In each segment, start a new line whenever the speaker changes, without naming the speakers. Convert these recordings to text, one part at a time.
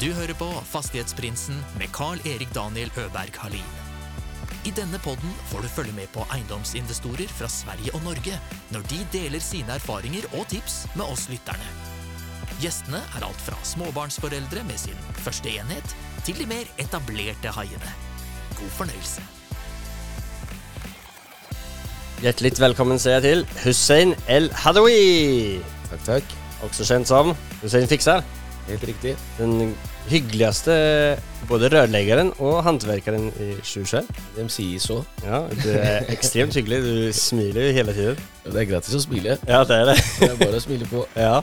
Du hører på Fastighetsprinsen med Carl-Erik Daniel Øberg Halin. I denne podden får du følge med på eiendomsinvestorer fra Sverige og Norge når de deler sine erfaringer og tips med oss lytterne. Gjestene er alt fra småbarnsforeldre med sin første enhet, til de mer etablerte haiene. God fornøyelse.
Hjertelig velkommen ser jeg til Hussein El Hadawi.
Takk, takk.
Også kjent som Hussein Fikser.
Helt riktig.
Den hyggeligste både rørleggeren og håndverkeren i Sjusjøen.
De sier så.
Ja, du er ekstremt hyggelig. Du smiler hele tiden.
Ja, Det er gratis å smile.
Ja, det er det.
Det er bare å smile på.
Ja,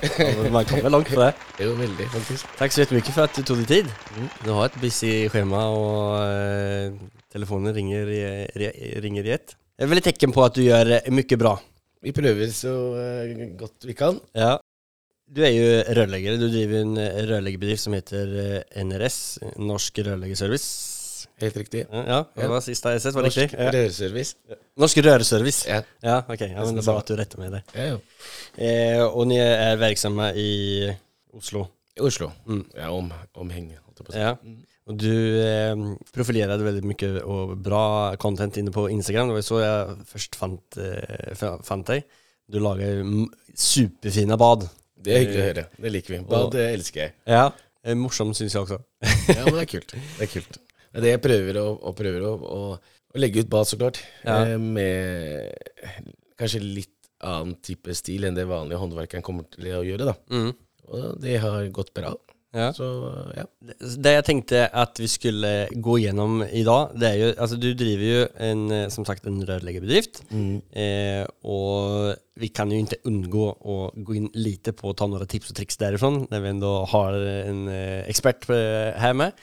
man kommer langt på det.
Det er jo veldig, faktisk.
Takk så mye for at du tog deg tid. Du har et busy schema og eh, telefonen ringer ringer i ett. Det vil tekke på at du gjør mye bra.
Vi prøver så eh, godt vi kan.
Ja. Du er jo rørlegger. Du driver en rørleggerbedrift som heter eh, NRS, Norsk Rørleggerservice.
Helt riktig.
Ja, det var sist jeg sett, var
Norsk
riktigt. Ja.
rørservice.
Norsk Rørservice.
Ja.
Ja, ok. Ja, men det er bra at du rättar mig det.
ja, ja.
Eh, og dere er virksomme i Oslo.
I Oslo.
Mm.
Ja, om, omheng, holdt jeg på å si.
Ja. Og du eh, profilerer veldig mye og bra content inne på Instagram. Det var så jeg først fant, eh, fant deg. Du lager superfine bad.
Det er hyggelig å høre. Det liker vi. Bad det elsker jeg.
Ja. Eh, morsom syns jeg også.
Ja, men det er kult. Det er kult. Det er det jeg prøver å, og prøver å, å legge ut bad, så klart.
Ja.
Eh, med kanskje litt annen type stil enn det vanlige håndverkeren kommer til å gjøre, da.
Mm.
Og det har gått bra.
Ja.
Så ja.
Det jeg tenkte at vi skulle gå gjennom i dag, det er jo Altså, du driver jo en, eh, som sagt, en rørleggerbedrift. Eh, og vi kan jo ikke unngå å gå inn lite på å ta noen tips og triks derifrån, når vi enda har en eh, ekspert eh, her med.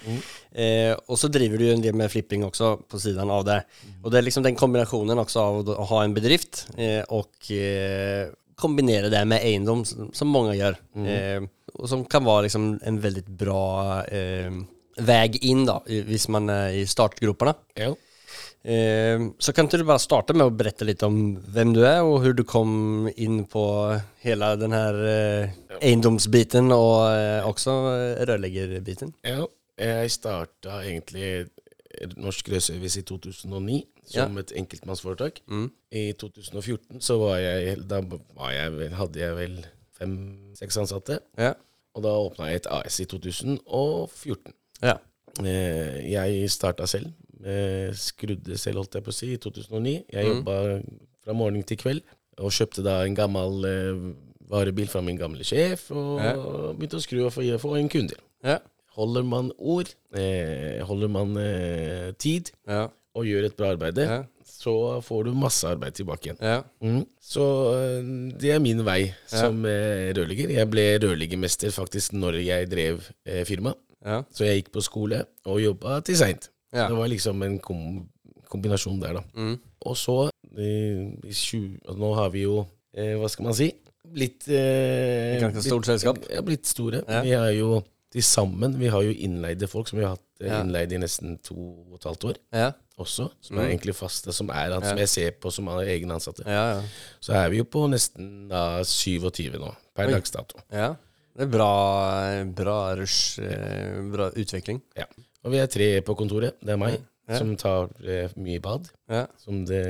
Eh, og så driver du jo en del med flipping også på siden av det. Og det er liksom den kombinasjonen også av å ha en bedrift eh, og eh, kombinere det med eiendom, som, som mange gjør. Eh, og som kan være liksom en veldig bra eh, väg inn da, hvis man er i startgroparna.
ja.
Eh, så kan ikke du bare starte med å berette litt om hvem du er, og hvordan du kom inn på hele den her eh, eiendomsbiten, og eh, også eh, rørleggerbiten.
Ja, jeg starta egentlig Norsk Rødservice i 2009 som et enkeltmannsforetak.
Mm.
I 2014 så var jeg Da var jeg vel, hadde jeg vel fem-seks ansatte.
Ja.
Og da åpna jeg et AS i 2014.
Ja.
Eh, jeg starta selv. Eh, skrudde selv, holdt jeg på å si, i 2009. Jeg
Mm.
jobba fra morgen til kveld, og kjøpte da en gammel eh, varebil fra min gamle sjef, og
Ja.
begynte å skru og få, få inn kunder.
Ja.
Holder man ord, eh, holder man tid
Ja.
og gjør et bra arbeid,
Ja.
Så får du masse arbeid tilbake igjen.
Ja.
Mm. Så eh, det er min vei som ja. rørlegger. Jeg ble rørleggermester faktisk når jeg drev eh, firma.
Ja.
Så jeg gikk på skole og jobba til seint.
Ja.
Det var liksom en kom kombinasjon der, da.
Mm.
Og så, eh, i 20, og nå har vi jo, eh, hva skal man si, blitt eh,
Ganske stort selskap.
Ja, blitt store. Vi er jo til sammen, vi har jo innleide folk som vi har hatt innleide
Ja.
innleid i nesten to og et halvt år
Ja.
Også, som er egentlig faste, som er som jeg ser på som er egne ansatte.
Ja. Ja.
Så er vi jo på nesten da 27 nå, per
Oi.
dags dato.
ja. Det er bra, bra rush, eh, bra utvikling.
Ja. Og vi er tre på kontoret. Det er meg,
Ja.
som tar eh, mye bad.
Ja.
Som det,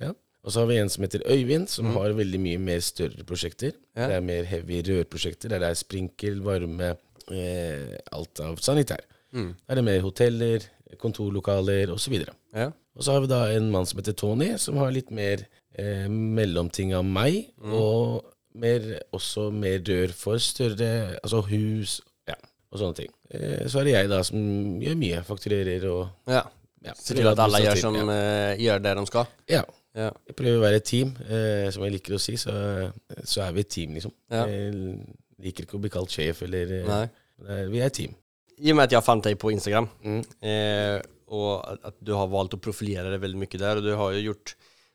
ja. Og så har vi en som heter Øyvind, som har veldig mye mer større prosjekter.
Mm.
Det er mer heavy rørprosjekter, der det er sprinkel, varme, eh, alt av sanitær.
Mm.
Der er det mer hoteller, kontorlokaler osv.
Ja.
Og så har vi da en mann som heter Tony, som har litt mer eh, mellomting av meg,
Mm.
og mer, også mer dør for større altså hus ja, og sånne ting. Eh, så er det jeg da som gjør mye, fakturerer og
ja.
ja,
så til at alle gjør som
ja.
eh, gjør det de skal.
ja.
Ja.
Jeg prøver å være et team, eh, som jeg liker å si. Så, så er vi et team, liksom. Jeg liker ikke å bli kalt sjef, eller eh,
Nei.
Vi er et team.
I og med at jeg fant deg på Instagram,
Mm.
eh, og at- at du har valgt å profilere deg veldig mye der, og du har jo gjort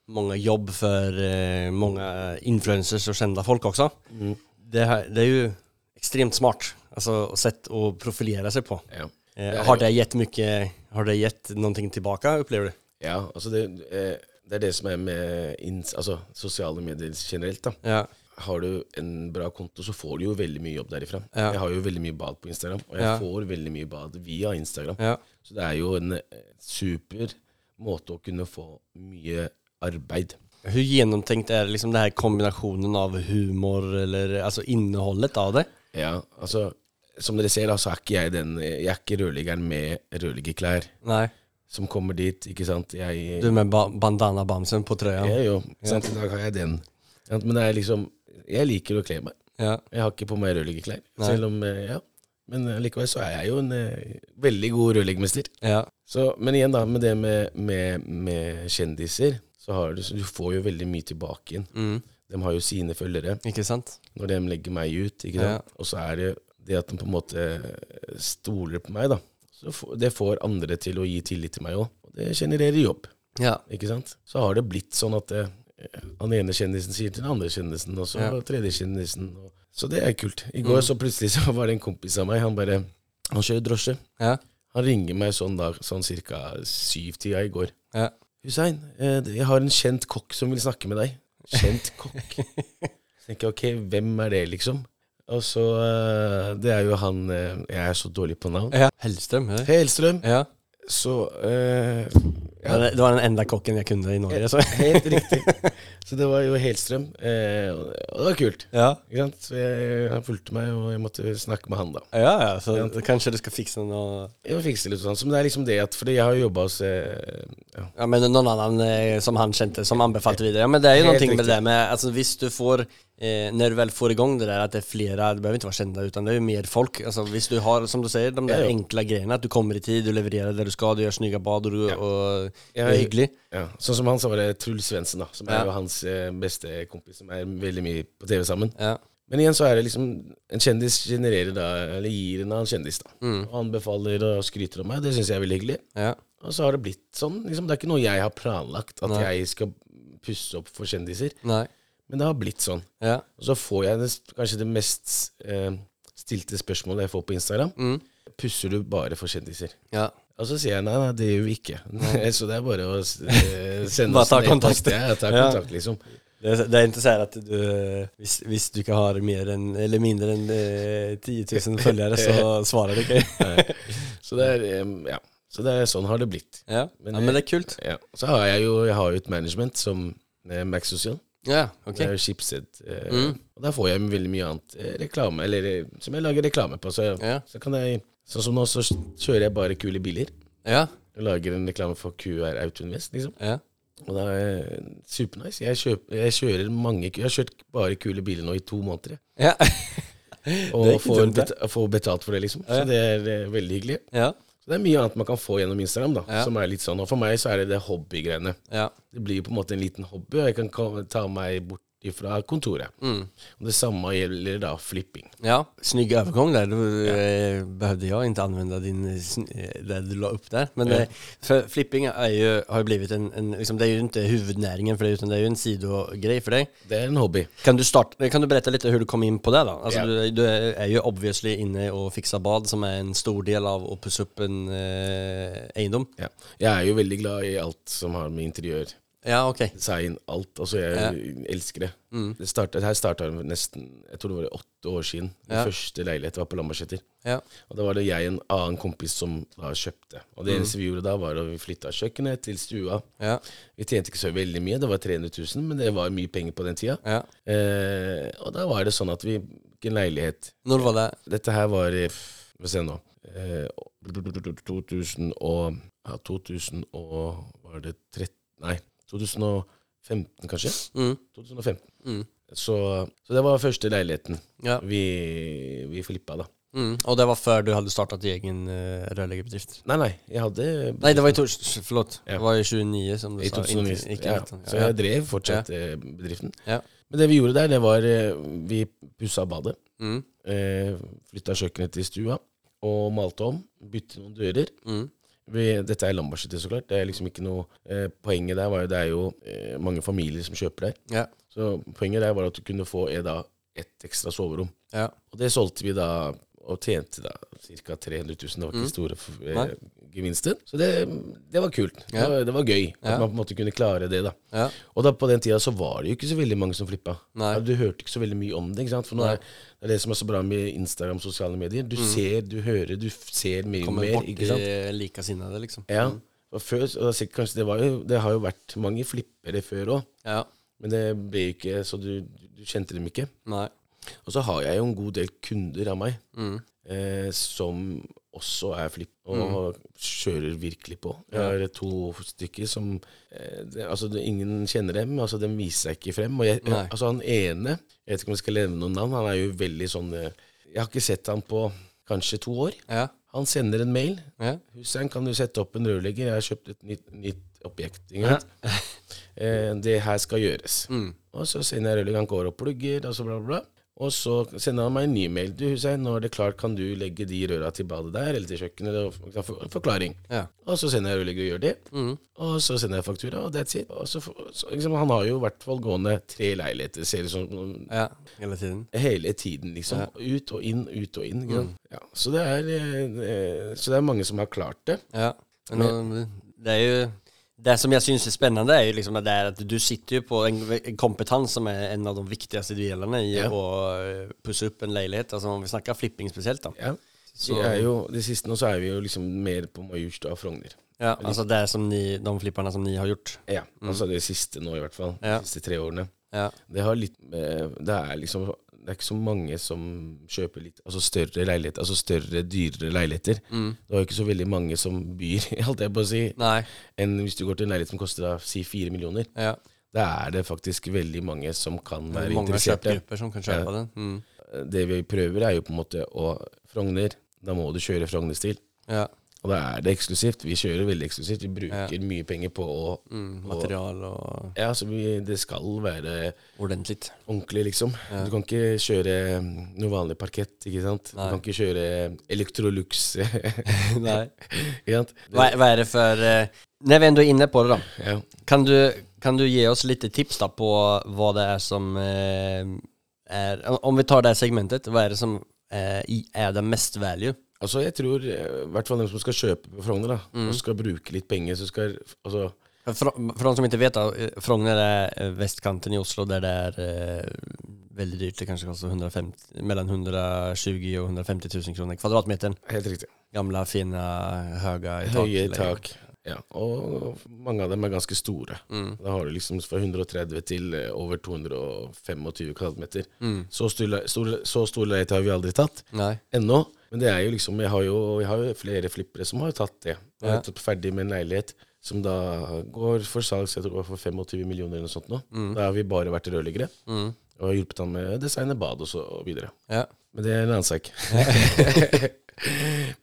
mange jobb for eh, mange influencers og kjente folk også.
Mm.
Det, her, det er jo ekstremt smart altså, sett å profilere seg på.
Ja.
Eh, har det gitt mye Har det gitt noe tilbake, opplever du?
ja, altså det, eh, det er det som er med ins, altså, sosiale medier generelt. da.
Ja.
Har du en bra konto, så får du jo veldig mye jobb derifra.
Ja.
Jeg har jo veldig mye bad på Instagram, og jeg
Ja.
får veldig mye bad via Instagram.
Ja.
Så det er jo en eh, super måte å kunne få mye arbeid.
Hvor gjennomtenkt er liksom det her kombinasjonen av humor eller altså innholdet av det?
Ja, altså Som dere ser, da, så er ikke jeg den Jeg er ikke rørleggeren med rørleggerklær
Nei
som kommer dit, ikke sant. Jeg,
du med ba bandana-bamsen på trøya?
Ja, jo, sant? I dag har jeg den. Men det er liksom Jeg liker å kle meg.
Ja.
Jeg har ikke på meg rørleggerklær. Selv om eh, Ja. Men eh, likevel så er jeg jo en eh, veldig god rørleggermester.
Ja.
Så, men igjen, da, med det med, med, med kjendiser, så har du Du får jo veldig mye tilbake igjen.
Mm.
De har jo sine følgere
Ikke sant?
når de legger meg ut. Ikke
Ja.
sant? Og så er det det at de på en måte stoler på meg, da. Så får- det får andre til å gi tillit til meg òg. Og det genererer jobb.
Ja.
Ikke sant? Så har det blitt sånn at eh, han ene kjendisen sier til den andre kjendisen, og så
Ja.
tredje kjendisen. Og, så det er kult. I går så plutselig så var det en kompis av meg, han bare Han kjører drosje.
Ja.
Han ringer meg sånn da, sånn ca. syvtida i går.
Ja.
Hussein, eh, jeg har en kjent kokk som vil snakke med deg. Kjent kokk? Så tenker jeg ok, hvem er det, liksom? Og så eh, Det er jo han eh, Jeg er så dårlig på navn.
ja. Hellstrøm.
Hellstrøm.
Ja.
Så eh,
Ja. Det var den enda kokken jeg kunne i Norge. Så.
Helt riktig. Så det var jo Helstrøm. Eh, og det var kult.
Ja.
Så jeg, han fulgte meg, og jeg måtte snakke med han, da.
Ja, ja, så ja. kanskje du skal fikse noe
Jeg må fikse litt sånn. Så men det er liksom det at Fordi jeg har jo jobba hos eh, ja.
ja, men noen annen som han kjente, som anbefalte videre. Ja, men det er
jo
noe med det med, altså, Hvis du får, eh, när du väl får igång det där att det är flera, det behöver inte vara kända utan det är ju mer folk. Alltså visst du har, som du säger, de där
Ja, ja.
enkla grejerna, att du kommer i tid, du levererer det du skal, du gjør snygga bad og du,
Ja.
og du
Ja,
är hygglig.
Ja, Sånn som han, så var det Truls Svendsen, da. Som er jo hans eh, beste kompis, som er veldig mye på TV sammen.
Ja.
Men igjen så er det liksom En kjendis genererer da, eller gir en annen kjendis, da.
Mm.
Og anbefaler og skryter om meg. Det syns jeg er veldig hyggelig.
Ja.
Og så har det blitt sånn. Liksom, det er ikke noe jeg har planlagt, at
Nei.
jeg skal pusse opp for kjendiser.
Nej.
Men det har blitt sånn.
Ja.
Og så får jeg det, kanskje det mest eh, stilte spørsmålet jeg får på Instagram.
Mm.
Pusser du bare for kjendiser?
Ja.
Og så sier jeg nei, nei, det gjør vi ikke. så det er bare å eh, sende
ta
en e-post.
kontakt.
Ja, ta kontakt, liksom.
Det är, det er interessant at du, hvis, hvis du ikke har mer än, eller mindre enn eh, 10 000 følgere, så svarer du
ikke. Så det er ja. Så det er sånn har det blitt.
Ja.
Men
ja, men det er kult.
Ja. Så har jeg jo jeg har jo et management som eh, Max Social.
Ja,
ok.
Det
er jo Schibsted. Eh,
Mm.
Og der får jeg veldig mye annet eh, reklame, eller eh, som jeg lager reklame på. Så,
Ja.
så kan jeg Sånn som nå, så kjører jeg bare kule biler.
Ja,
Jeg lager en reklame for QR Auto Invest, liksom.
ja.
Og det er supernice. Jeg, kjøper, jeg kjører mange Jeg har kjørt bare kule biler nå i to måneder. jeg.
Ja.
Og
ikke
får,
dumt, det.
bet får betalt for det, liksom. Så det er eh, veldig hyggelig.
ja.
Så det er mye annet man kan få gjennom Instagram, da.
Ja.
Som er litt sånn. Og for meg så er det det hobbygreiene.
ja.
Det blir jo på en måte en liten hobby, og jeg kan ta meg bort ifra kontoret.
Mm.
Det samme gjelder da flipping.
Ja, snygg overgang der. Du eh, behøvde jag ikke anvende din, eh, eh, det du la opp der. Men
Ja.
eh, för flipping er jo, har jo blitt en, en liksom, det er jo ikke hovednæringen for deg, utan det er jo en sidogrej for deg.
Det er en hobby.
Kan du, starte, kan du berette litt hvordan du kom inn på det da? Altså,
Ja.
du, du er jo obviously inne og fikser bad som er en stor del av å pusse opp en eh, eiendom.
Ja. Jeg er jo veldig glad i alt som har med interiør,
Ja, okej.
design, alt. Altså, jeg elsker det.
Mm.
det startet, her starta det nesten Jeg tror det var åtte år siden. Min
Ja.
første leilighet var på Lambertseter.
Ja.
Og da var det jeg og en annen kompis som da kjøpte. Og det eneste vi gjorde da, var å vi flytta kjøkkenet til stua.
Ja.
Vi tjente ikke så veldig mye, det var 300 000, men det var mye penger på den tida.
Ja.
Eh, og da var det sånn at vi fikk en leilighet.
Når var det?
Dette her var i Få se nå. Eh, 2000 og Ja, 2000 og Var det 13 Nei, 2015, kanskje?
Mm.
2015.
Mm.
Så, så det var første leiligheten
Ja.
vi, vi flippa, da.
Mm. Og det var før du hadde starta din egen uh, rørleggerbedrift?
Nei, nei, jeg hadde
Nei, det var i tors, förlåt.
Ja.
Det var i 29 som du
i
sa.
2009.
Ikke,
ja.
ja.
Så jeg drev fortsatt eh, bedriften.
Ja.
Men det vi gjorde der, det var eh, Vi pussa badet.
Mm.
Eh, Flytta kjøkkenet til stua og malte om. Bytte noen dører.
Mm.
Vi, dette er Lambertseter, så klart. Det er liksom ikke noe eh, Poenget der var jo det er jo eh, mange familier som kjøper der.
Ja.
Så poenget der var at du kunne få eh, da et ekstra soverom.
Ja.
Og det solgte vi da, og tjente da ca. 300 000. Det var ikke
Mm.
store eh, gevinster. Så det, det var kult. Det, var, det var gøy at
Ja.
man på en måte kunne klare det. da
Ja.
Og da på den tida så var det jo ikke så veldig mange som flippa. Du hørte ikke så veldig mye om det. ikke sant? For nå er det er det som er så bra med Instagram sosiale medier. Du ser, du hører, du ser mye
Mm. Kommer
mer.
bort
ikke sant?
i likasinnede, liksom.
Ja. Og før, og det, kanskje, det, var jo, det har jo vært mange flippere før òg,
Ja.
men det ble jo ikke så du, du kjente dem ikke.
Nei.
Og så har jeg jo en god del kunder av meg
Mm.
eh, som også er flipp og kjører virkelig på. Jeg har to stykker som eh, det, Altså, det, ingen kjenner dem, altså de viser seg ikke frem. Og jeg, altså han ene, jeg vet ikke om jeg skal nevne noen navn, han er jo veldig sånn eh, Jeg har ikke sett han på kanskje to år.
Ja.
Han sender en mail.
Ja.
'Hussein, kan du sette opp en rørlegger? Jeg har kjøpt et nytt, nytt objekt.' Ja. eh, 'Det her skal gjøres.'
Mm.
Og så sender jeg rørleggeren, han går og plugger, og så bla, bla, bla. Og så sender han meg en ny mail. 'Du, Hussein, nå er det klart, kan du legge de røra til badet der, eller til kjøkkenet?' Eller for, for, forklaring.
Ja.
Og så sender jeg rørlegger og gjør det.
Mm.
Og så sender jeg faktura, og that's it. Og så, så, liksom, han har jo i hvert fall gående tre leiligheter, ser det ut som.
ja. Hele tiden.
Hele tiden, liksom. Ut og inn, ut og inn. Mm. Ja, så, det er, eh, så det er mange som har klart det.
Ja. Men, men det er jo Det som jeg syns er spennende, er jo liksom det at du sitter jo på en, en kompetanse som er en av de viktigste delene i
Ja.
å eh, pusse opp en leilighet. Altså vi snakker flipping spesielt, da.
Ja.
Så-
er jo, det siste nå så er vi jo liksom mer på Majorstua og Frogner.
Ja, altså det som ni, de flipperne som ni har gjort.
Ja, altså det siste nå i hvert fall.
Ja.
De siste tre årene.
Ja.
Det har litt Det er liksom Det er ikke så mange som kjøper litt Altså større leiligheter, altså større, dyrere leiligheter.
Mm.
Det er jo ikke så veldig mange som byr, holdt jeg på å si,
Nei.
enn hvis du går til en leilighet som koster da, si fire millioner.
Ja.
Da er det faktisk veldig mange som kan
Det
være
mange
interesserte.
kjøpegrupper som kan kjøpe
Ja.
den. Mm.
Det vi prøver, er jo på en måte å Frogner, da må du kjøre Frogner-stil.
Ja.
Og da er det eksklusivt. Vi kjører veldig eksklusivt. Vi bruker mye penger på å
Mm. Material og
Ja, så vi, det skal være
ordentlig.
ordentlig, liksom. Du kan ikke kjøre mm, noe vanlig parkett, ikke sant.
Nei.
Du kan ikke kjøre Electrolux.
Nei.
ikke sant?
Hva, hva er det for uh, Når vi er inne på det, da.
Ja.
Kan du, kan du gi oss litt tips da på hva det er som eh, er Om vi tar det segmentet, hva er det som eh, er det mest value?
Altså, jeg tror eh, i hvert fall de som skal kjøpe på Frogner, da,
Mm.
og skal bruke litt penger, så skal Altså,
For, for de som ikke vet, da, Frogner er eh, vestkanten i Oslo der det er eh, veldig dyrt. Det kanskje koster 150, mellom 120 og 150 000 kroner kvadratmeteren.
helt riktig.
Gamle, fine, høye tak.
Høye tak. Ja, og mange av dem er ganske store.
Mm.
Da har du liksom fra 130 til eh, over 225 kvadratmeter.
Mm.
Så stor leilighet har vi aldri tatt.
Nei.
ennå. Men det er jo liksom Jeg har jo, jeg har jo flere flippere som har tatt det. Jeg har tatt ferdig med en leilighet som da går for salg så jeg tror det går for 25 millioner eller noe sånt nå. Da har vi bare vært rørleggere
Mm.
og har hjulpet han med å designe bad og så videre.
Ja.
Men det er en annen sak.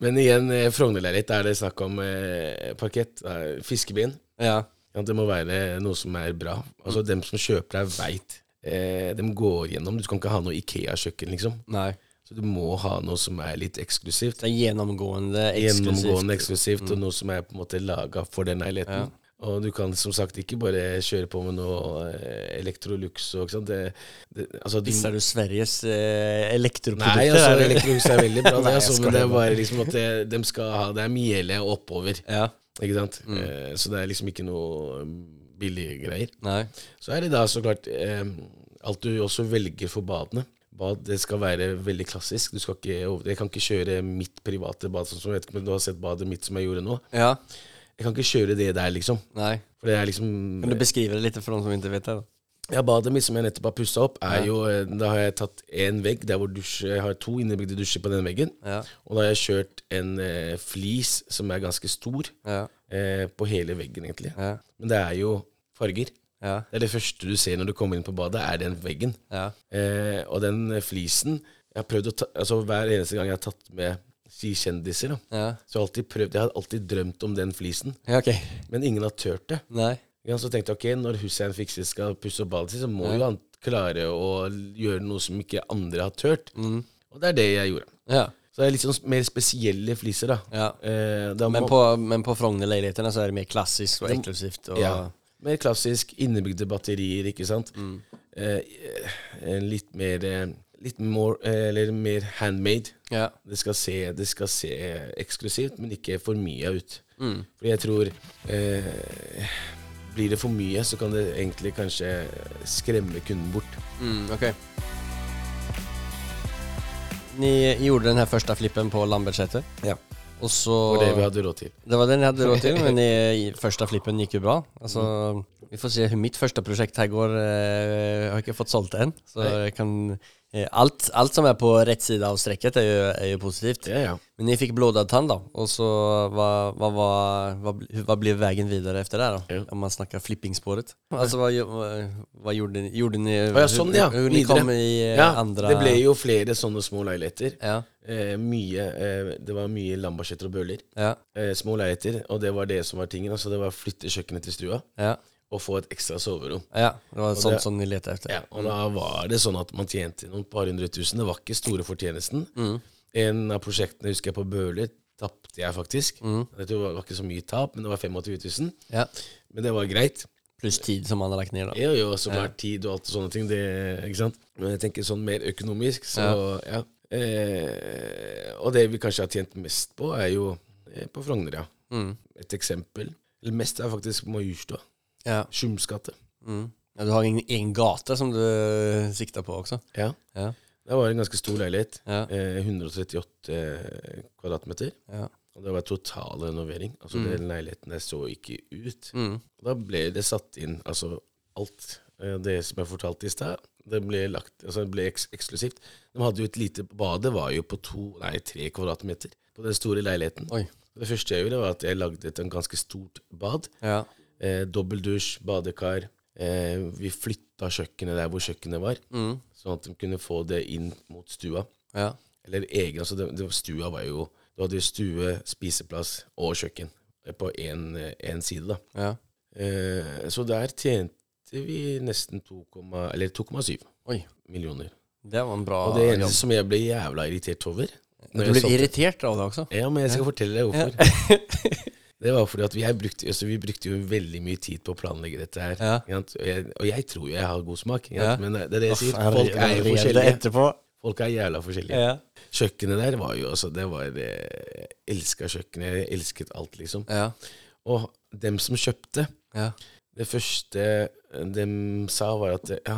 Men igjen, eh, Frogner-leilighet er det snakk om eh, parkett, det er.
Ja.
Ja, det må være noe som er bra. Altså Dem som kjøper her, veit. Eh, de går gjennom. Du kan ikke ha noe Ikea-kjøkken, liksom.
Nei.
Så du må ha noe som er litt eksklusivt.
Det er gjennomgående eksklusivt.
Gjennomgående eksklusivt, og noe som er på en måte laga for den leiligheten.
Ja.
Og du kan som sagt ikke bare kjøre på med noe eh, Electrolux og ikke sant. Det, det, altså, du,
Visste du Sveriges eh, elektroprodukter?
Nei, altså. Electrolux er veldig bra,
Nei,
altså, men det er
bare.
liksom at det, de skal ha Det er miele oppover,
Ja.
ikke sant.
Mm.
Eh, så det er liksom ikke noe um, billige greier.
Nei.
Så er det da så klart eh, alt du også velger for badene. Bad det skal være veldig klassisk. Du skal ikke, jeg kan ikke kjøre mitt private bad, sånn som jeg vet ikke om du har sett badet mitt som jeg gjorde nå.
Ja.
Jeg kan ikke kjøre det der, liksom.
Nei.
For det er liksom
Kan du beskrive det litt for noen som ikke vet det? da?
Ja, badet mitt som jeg nettopp har pussa opp, er
Ja.
jo eh, Da har jeg tatt én vegg der hvor dusj, jeg har to innebygde dusjer på den veggen.
Ja.
Og da har jeg kjørt en eh, flis som er ganske stor,
Ja.
eh, på hele veggen, egentlig.
Ja.
Men det er jo farger.
Ja.
Det er det første du ser når du kommer inn på badet, er den veggen.
Ja.
Eh, og den eh, flisen Jeg har prøvd å ta Altså Hver eneste gang jeg har tatt med kjendiser, da,
Ja.
så har jeg alltid prøvd Jeg har alltid drømt om den flisen,
ja. Ok.
men ingen har turt det.
Nei.
Så tenkte jeg ok, når Hussein Fikser skal pusse opp badet sitt, så må jo han klare å gjøre noe som ikke andre har turt.
Mm.
Og det er det jeg gjorde.
Ja.
Så det er litt sånn mer spesielle fliser, da.
ja.
Eh,
Men på, men på Frogner-leilighetene så er det mer klassisk og eksklusivt. Og,
ja, mer klassisk, innebygde batterier, ikke sant.
Mm.
Eh, litt mer eh, litt more, eller mer handmade.
Ja.
Det skal, se, det skal se eksklusivt, men ikke for mye ut.
Mm.
Fordi jeg tror eh, Blir det for mye, så kan det egentlig kanskje skremme kunden bort.
Mm, okej. Ni gjorde den her Første flippen på Lambertseter.
Ja.
Och så...
var det vi hadde råd til.
Det var det jeg hadde råd til, men i, første flippen gikk jo bra. Alltså, vi får se hur mitt første prosjekt her går. Eh, jag har ikke fått solgt det ennå, Så
jeg
jag kan, eh, allt, allt som er på rett side av strekket, er jo, er jo positivt.
Ja, ja.
Men jeg fikk blodad tann, da. Og så hva, hva, hva, hva blev vägen vidare efter det da?
Ja.
Om man snakker flippingspåret. Altså, hva, gjorde? Gjorde ni
ja, sånn, ja.
Hun, hun ni
Videre.
kom i eh,
Ja,
andre
Det ble jo flere sånne små leiligheter.
Ja,
Eh, mye, eh, det var mye Lambertseter og Bøhler.
ja,
Eh, små leiligheter, og det var det som var tingen. Altså, det var å flytte kjøkkenet til stua
ja.
Og få et ekstra soverom.
Ja, det var sånn,
det-
som vi lette etter.
Ja, og da var det sånn at man tjente noen par hundre tusen. Det var ikke store fortjenesten. En av prosjektene husker jeg på Bøhler tapte jeg faktisk. Mm. det var ikke så mye tap, men det var 25 000.
Ja.
Men det var greit.
Plus tid som man har lagt ned, da.
Jo, jo, så klart tid og alt og sånne ting. Det, ikke sant? Men jeg tenker sånn mer økonomisk, så ja. Eh, og det vi kanskje har tjent mest på, er jo eh, på Frogner, ja.
Mm.
Et eksempel. Eller mest er faktisk Majorstua.
Ja.
Skjums gate.
Mm. ja. Du har en egen gata som du sikta på også?
Ja.
Ja.
Det var en ganske stor leilighet.
Ja.
Eh, 138 kvadratmeter.
Ja.
Og det var total renovering. Altså Den leiligheten der så ikke ut.
Mm.
Da ble det satt inn altså alt eh, det som jeg fortalte i stad. Det ble lagt, altså det ble eks eksklusivt. De hadde jo et lite Badet var jo på to, nei, tre kvadratmeter på den store leiligheten.
Oi.
Det første jeg gjorde, var at jeg lagde et en ganske stort bad.
Ja.
Eh, Dobbeldusj, badekar. Eh, vi flytta kjøkkenet der hvor kjøkkenet var,
Mm.
sånn at de kunne få det inn mot stua.
Ja.
Eller egen, altså det, det, Stua var jo Du hadde stue, spiseplass og kjøkken eh, på én side, da.
Ja.
Eh, så der tjente vi nesten 2,7 eller 2,7
Oi.
millioner.
Det var en bra
Og det eneste
jobb.
som jeg ble jævla irritert over
Du
ble
irriterad av det også?
Ja, men jeg skal fortelle deg hvorfor. det var fordi at vi, brukte, altså, vi brukte jo veldig mye tid på å planlegge dette her.
Ja.
Og, jeg, og jeg tror jo jeg har god smak,
Ja.
men det er det jeg sier. Folk er jo forskjellige. Folk er jævla forskjellige.
Ja.
Kjøkkenet der var jo altså Det var Jeg elska kjøkkenet. Jeg elsket alt, liksom.
Ja.
Og dem som kjøpte
Ja.
Det første de sa, var at ja,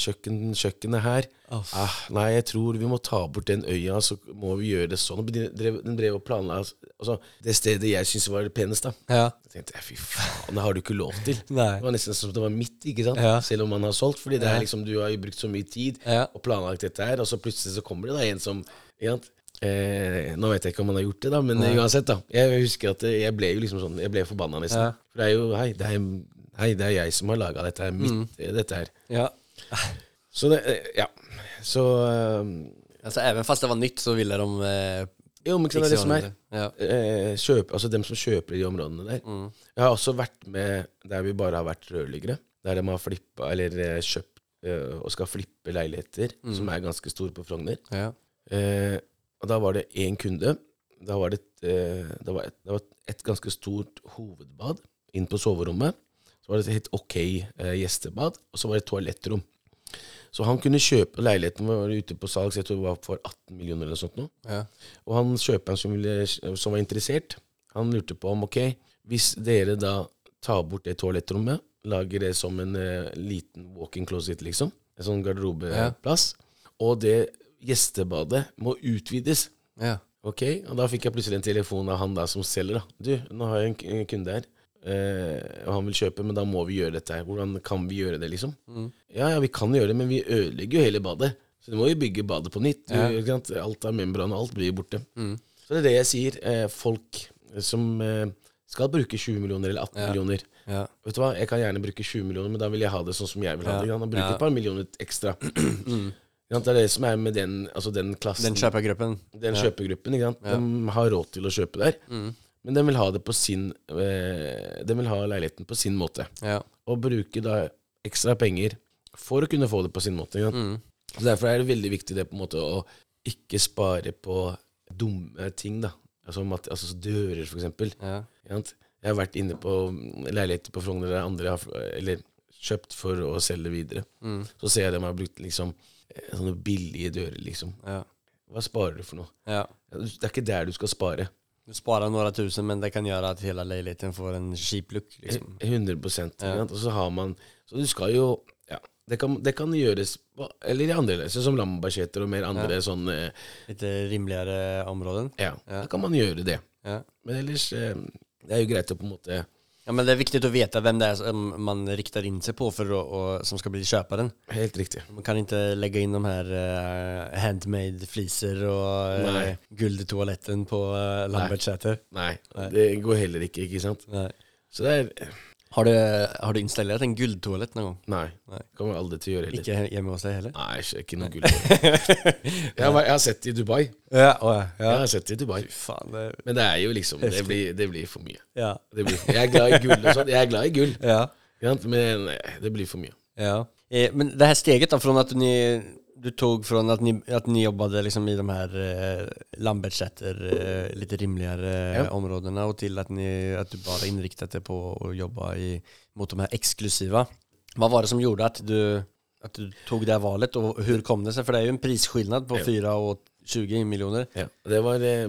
kjøkken, kjøkkenet her ah, Nei, jeg tror vi må ta bort den øya, så må vi gjøre det sånn. De drev, den drev og planla altså, det stedet jeg syntes var det peneste. da.
Ja.
Jeg tenkte fy faen, det har du ikke lov til.
Nei.
Det var nesten som det var mitt, ikke sant?
Ja.
selv om man har solgt. Fordi det er liksom, du har brukt så mye tid og planlagt dette her, og så plutselig så kommer det da en som ikke sant? Eh, nå vet jeg ikke om han har gjort det, da, men uansett, da. Jeg husker at jeg ble jo liksom sånn Jeg ble forbanna nesten.
Ja.
For det er jo Hei, det er, hei, det er jeg som har laga dette her. Mitt,
Mm.
dette her.
Ja.
Så det eh, Ja. Så eh,
Altså, Even fast det var nytt så ville de eh,
Jo, men ikke sant, det er det som er.
Ja.
Eh, kjøp, altså dem som kjøper de områdene der.
Mm.
Jeg har også vært med der vi bare har vært rørleggere. Der de har flippa, eller eh, kjøpt eh, og skal flippe leiligheter, som er ganske store på Frogner.
Ja.
Eh, og da var det én kunde. Da var det, et, eh, det, var et, det var et ganske stort hovedbad inn på soverommet. Så var det et helt ok eh, gjestebad, og så var det et toalettrom. Så han kunne kjøpe leiligheten var ute på salg, så jeg tror det var for 18 millioner eller noe sånt. Nå.
Ja.
Og han kjøperen som, ville, som var interessert, han lurte på om ok, hvis dere da tar bort det toalettrommet, lager det som en eh, liten walk-in closet, liksom, en sånn garderobeplass, og det gjestebadet må utvides.
Ja.
Ok, og da fikk jeg plutselig en telefon av han da som selger. da. Du, nå har jeg en, kunde her, og han vil kjøpe, men da må vi gjøre dette her. Hvordan kan vi gjøre det, liksom? Ja, ja, vi kan gjøre det, men vi ødelegger jo hele badet. Så du må jo bygge badet på nytt.
Ja.
Alt av membran og alt blir borte. borte. Så det er det jeg sier. Eh, folk som eh, skal bruke 20 millioner eller 18
Ja.
millioner
Ja.
Vet du hva, jeg kan gjerne bruke 20 millioner, men da vil jeg ha det sånn som jeg vil ha det. Og bruke
Ja.
et par millioner ekstra. Mm. Det er det som er med den, altså den klassen
Den kjøpergruppen.
den
Ja.
sant? de har råd til å kjøpe der. Men de vil ha det på sin eh, De vil ha leiligheten på sin måte.
Ja.
Og bruke da ekstra penger for å kunne få det på sin måte.
Mm.
Så Derfor er det veldig viktig det på en måte å ikke spare på dumme ting. da Altså, mat, altså dører, for eksempel.
Ja.
Jeg har vært inne på leiligheter på Frogner der andre har eller kjøpt for å selge videre.
Mm.
Så ser jeg dem har brukt liksom eh, sånne billige dører, liksom.
Ja.
Hva sparer du for noe?
ja.
Det er ikke der du skal spare.
Du sparer några tusen men det kan gjøre at hele leiligheten får en kjip look. Liksom.
100 ikke?
Ja.
Og så har man Så du skal jo Ja, det kan, det kan gjøres Eller i andre leser, som Lambertseter og mer andre sånne
Litt rimeligere områder?
Ja,
Ja.
da kan man gjøre det.
Ja.
Men ellers eh, Det er jo greit å på en måte
ja, men det är viktigt att veta vem det är som man riktar in sig på för att, och, som ska bli köparen.
Helt riktig.
Man kan inte lägga in de här uh, handmade fliser och uh,
Nej.
guld i toaletten på uh, Lambertsäter.
Nei, det går heller ikke, ikke sant?
Nei.
Så det er
Har, du, har du installert en guldtoalett noen gang?
Nei.
Nei.
Kommer aldri til å gjøre heller.
Ikke hjemme hos deg heller?
Nei, ikke, ikke noe gulltoalett. jeg, har, jeg har sett det i Dubai.
Ja, å,
Jeg har sett det i Dubai.
Fy faen, det
Men det er jo liksom Det blir, det blir for mye.
Ja.
Det blir, jeg er glad i gull og sånn. Jeg er glad i gull,
Ja.
ikke sant? men eh, det blir for mye.
ja. Eh, men det her steget da, fra at ni, du tog från att ni, att ni jobbade liksom i de här eh, Lambertsäter, eh, lite rimligare
Ja.
områdena och till att, ni, att du bara innriktet dig på att jobba i, mot de här exklusiva. Vad var det som gjorde att du, att du tog det här valet och hur kom det sig? För det är ju en prisskillnad på
Ja.
4 och 20 millioner.
Ja. Det var eh,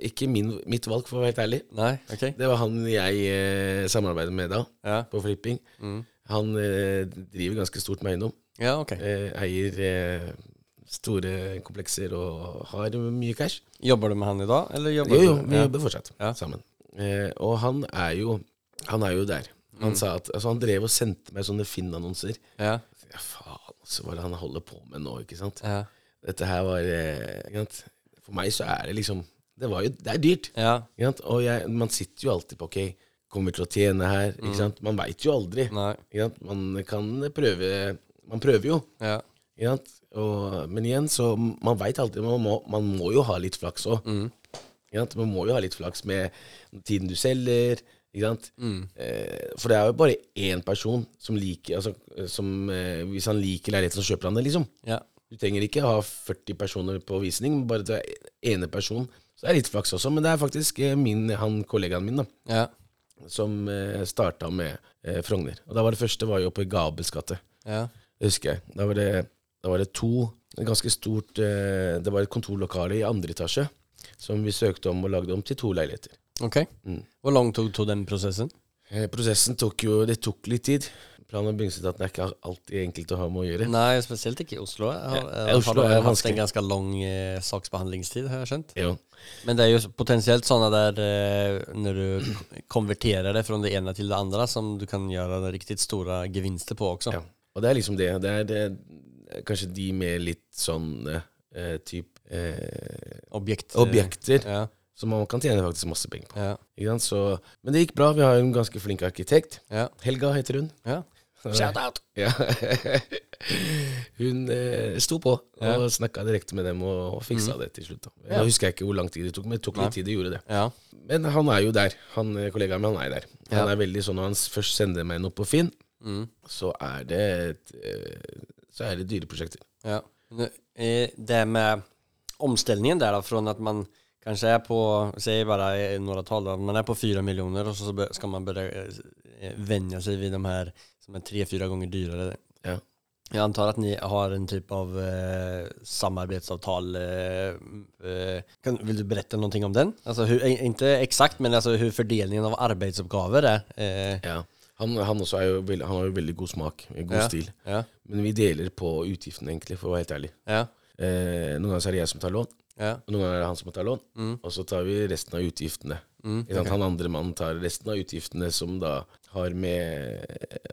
ikke min, mitt valg, for å være helt ærlig.
Nei, okej.
Det var han jeg eh, samarbeidet med da,
Ja.
på flipping.
Mm.
Han eh, driver ganske stort med eiendom.
Ja, ok.
Eh, eier eh, store komplekser og har mye cash.
Jobber du med han idag? Eller jobbar
Jo, jo,
du?
vi
ja.
jobber fortsatt
Ja.
sammen. Eh, og han er jo Han er jo der. Han
Mm.
sa at altså, Han drev og sendte meg sånne Finn-annonser.
Ja,
Ja, faen, altså, hva er det han holder på med nå, ikke sant?
ja,
Dette her var eh, ikke sant? For meg så er det liksom Det, var jo, det er dyrt.
ja.
Ikke sant? Og jeg, man sitter jo alltid på Ok, kommer vi til å tjene her?
Mm.
Ikke sant? Man veit jo aldri.
Nei.
Ikke sant? Man kan prøve Man prøver jo.
ja.
Og, men igjen, så man veit alltid man må, man må jo ha litt flaks òg.
Mm.
Man må jo ha litt flaks med tiden du selger.
Mm.
Eh, for det er jo bare én person som liker altså, som, eh, Hvis han liker leiligheten, så kjøper han det, liksom.
Ja.
Du trenger ikke ha 40 personer på visning, bare det er ene person. Så det er litt flaks også, men det er faktisk eh, min, han kollegaen min da,
Ja.
som eh, starta med eh, Frogner. Og da var det første var jo oppe i Gabels gate.
Ja.
Husker jeg. Da var det, da var det to ganske stort eh, Det var et kontorlokale i andre etasje som vi søkte om og lagde om til to leiligheter.
Ok.
Mm.
Hvor lang tok, den prosessen?
Eh, prosessen tok jo Det tok litt tid. Plan- og bygningsetaten er ikke alltid enkelt å ha med å gjøre.
Nei, spesielt ikke i Oslo. Har,
Ja,
har
Oslo
har
vanskligt.
en ganske lang eh, saksbehandlingstid har jeg skjønt.
Jo.
Men det er jo potensielt sånn at eh, när du konverterer det fra det ene til det andre, som du kan gjøre riktig store gevinster på også.
Ja. Og det er liksom det. Det er, det er kanskje de med litt sånn eh, type eh,
Objekt. eh,
objekter
Ja,
som man kan tjene faktisk masse penger på.
ja,
Ikke sant? Så, men det gikk bra. Vi har en ganske flink arkitekt.
ja.
Helga heter hun.
ja.
Shout out! Ja. hun eh, sto på og
Ja.
snakka direkte med dem og, og fiksa det til slutt. Da.
Ja.
Nå husker jeg ikke hvor lang tid det tok, men det tok
Nei.
litt tid. Det gjorde det.
ja.
Men han er jo der. Han, eh, kollegaen min han er der. Han er veldig sånn Når han først sender meg noe på Finn,
Mm.
så er det et, eh, Så er det dyre prosjekter.
Ja. Eh, det med omstillingen der, da, fra at man kanskje er på, si bare i noen tal, då, man er på fire millioner, og så skal man begynne venne seg ved vid de her som er tre-fire ganger dyrare.
Ja.
Jeg antar at ni har en type av eh, samarbeidsavtale. Eh, eh, kan, vil du berette noe om den? Altså, hur, ikke eksakt, exakt, men altså, hur fordelingen av arbeidsoppgaver er. Eh,
Ja. Han, han også jo veld, han har jo veldig god smak, god
Ja.
stil.
ja,
Men vi deler på utgiftene, egentlig, for å være helt ærlig.
ja,
Eh, noen ganger så er det jeg som tar lån,
ja.
og noen ganger er det han som tar lån.
Mm.
Og så tar vi resten av utgiftene.
Mm, okay.
Han andre mannen tar resten av utgiftene som da har med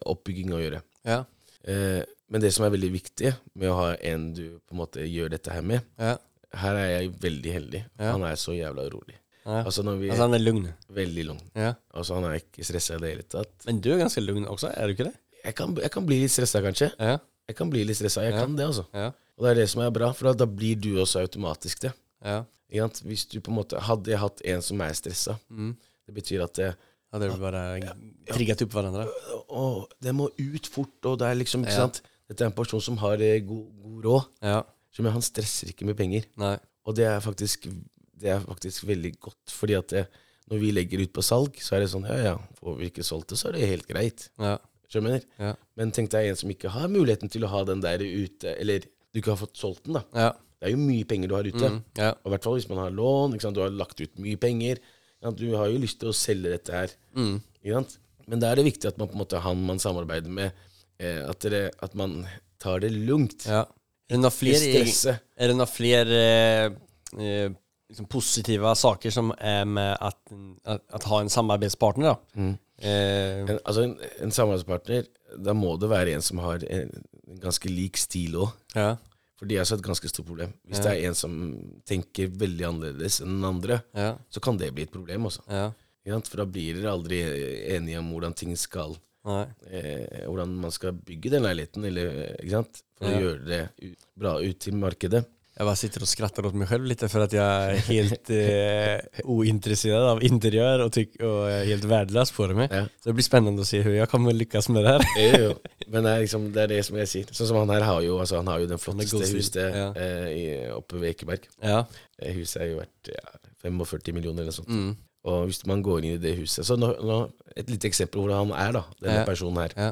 oppbygging å gjøre.
Ja,
Eh, men det som er veldig viktig med å ha en du på en måte gjør dette her med
ja,
Her er jeg veldig heldig.
Ja.
Han er så jævla rolig.
Ja.
Altså når vi
altså han er lugn.
Veldig lugn.
Ja.
Altså Han er ikke stressa i det hele tatt.
Men du er ganske lugn også, er du ikke det?
Jeg kan, jeg kan bli litt stressa, kanskje.
Ja,
Jeg kan bli litt stressa. Jeg
Ja.
kan det, altså.
ja,
Og det er det som er bra, for da- blir du også automatisk det.
ja.
Hvis du på en måte Hadde jeg hatt en som er stressa,
Mm.
det betyr at det,
Hade du bare trigget opp hverandre?
å, det må ut fort, og det er liksom Ikke
Ja.
sant? Dette er en person som har eh, god, god råd.
Ja,
Som han stresser ikke med penger.
Nei.
Og det er faktisk, det er faktisk veldig godt, fordi at det, når vi legger ut på salg, så er det sånn Ja, ja, får vi ikke solgt det, så er det helt greit.
Ja,
Skjønner
ja,
Men tenk deg en som ikke har muligheten til å ha den der ute, eller du ikke har fått solgt den. da.
Ja.
Det er jo mye penger du har ute.
Mm. Ja.
Og i hvert fall hvis man har lån, du har lagt ut mye penger. Du har jo lyst til å selge dette her.
Mm.
Men da er det viktig at man på en måte han man samarbeider med, eh, at, dere, at man tar det lugnt.
ja. Er det noen flere, er det noen flere eh, liksom positive saker som er med at, at, at ha en samarbeidspartner? da?
Mm.
Eh,
En, altså en, en samarbeidspartner, da må det være en som har en, en ganske lik stil òg.
ja.
For det er også et ganske stort problem. Hvis
Ja.
det er en som tenker veldig annerledes enn den andre,
Ja.
så kan det bli et problem. Også.
Ja.
For da blir dere aldri enige om hvordan ting skal eh, Hvordan man skal bygge den leiligheten, eller, for å gjøre det bra ut til markedet.
Jag bara sitter och skrattar åt mig själv lite för att jag är helt eh, ointresserad av interiör och, och är helt värdelös på det med.
Ja.
Så det blir spennende å se hur jag kommer lykkes med det her.
Jo, jo. Men det er, liksom, det er det som jeg sier. Sånn som han her har jo, altså, han har jo den flotteste huset
Ja.
eh, i, oppe ved Ekeberg.
Ja.
Eh, Huset er jo verdt ja, 45 millioner eller noe sånt.
Mm.
Og hvis man går inn i det huset Så nå, nå, et lite eksempel på hvordan han er, da. Denne personen her.
Ja.